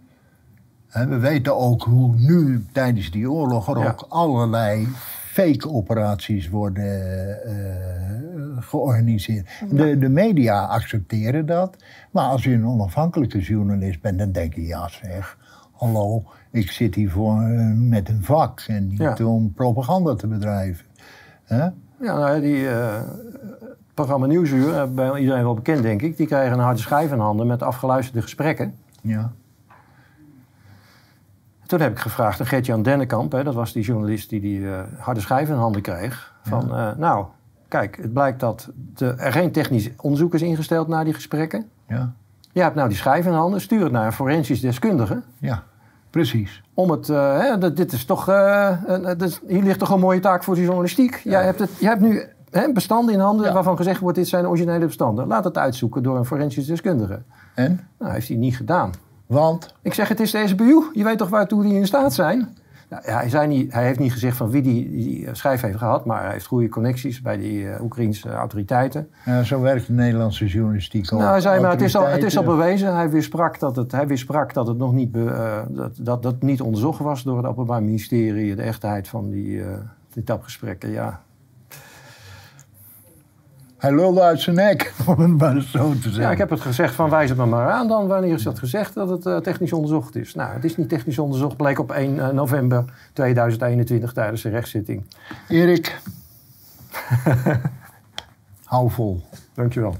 En we weten ook hoe nu tijdens die oorlog er ook allerlei fake-operaties worden uh, georganiseerd. De, de media accepteren dat. Maar als je een onafhankelijke journalist bent, dan denk je, ja zeg, hallo, ik zit hier voor, uh, met een vak en niet om propaganda te bedrijven.
Ja, nou, die, uh, programma Nieuwsuur, eh, bij iedereen wel bekend denk ik, die krijgen een harde schijf in handen met afgeluisterde gesprekken.
Ja.
Toen heb ik gevraagd aan Gert-Jan Dennekamp, hè, dat was die journalist die die uh, harde schijf in handen kreeg. Van, ja. uh, nou, kijk, het blijkt dat de, er geen technisch onderzoek is ingesteld naar die gesprekken.
Ja.
Je hebt nou die schijf in handen, stuur het naar een forensisch deskundige.
Ja, precies.
Om het, uh, hè, dit is toch, hier ligt toch een mooie taak voor de journalistiek. Ja. Jij hebt het, je hebt nu hè, bestanden in handen waarvan gezegd wordt: dit zijn originele bestanden. Laat het uitzoeken door een forensisch deskundige.
En?
Nou, heeft hij niet gedaan.
Want?
Ik zeg: het is de SBU. Je weet toch waartoe die in staat zijn? Nou, hij, zei niet, hij heeft niet gezegd van wie die, die schijf heeft gehad, maar hij heeft goede connecties bij die uh, Oekraïnse autoriteiten.
Ja, zo werkt de Nederlandse journalistiek
ook. Nou, hij zei, maar het is, al, het is al bewezen. Hij weersprak dat het, hij weersprak dat het nog niet, uh, dat, dat, dat niet onderzocht was door het Openbaar Ministerie, de echtheid van die, uh, die tapgesprekken. Ja,
hij lulde uit zijn nek, om het maar zo te zeggen.
Ja, ik heb het gezegd van wijs het me maar aan dan. Wanneer is dat gezegd dat het uh, technisch onderzocht is? Nou, het is niet technisch onderzocht. Bleek op 1 uh, november 2021 tijdens de rechtszitting.
Erik, hou vol.
Dankjewel.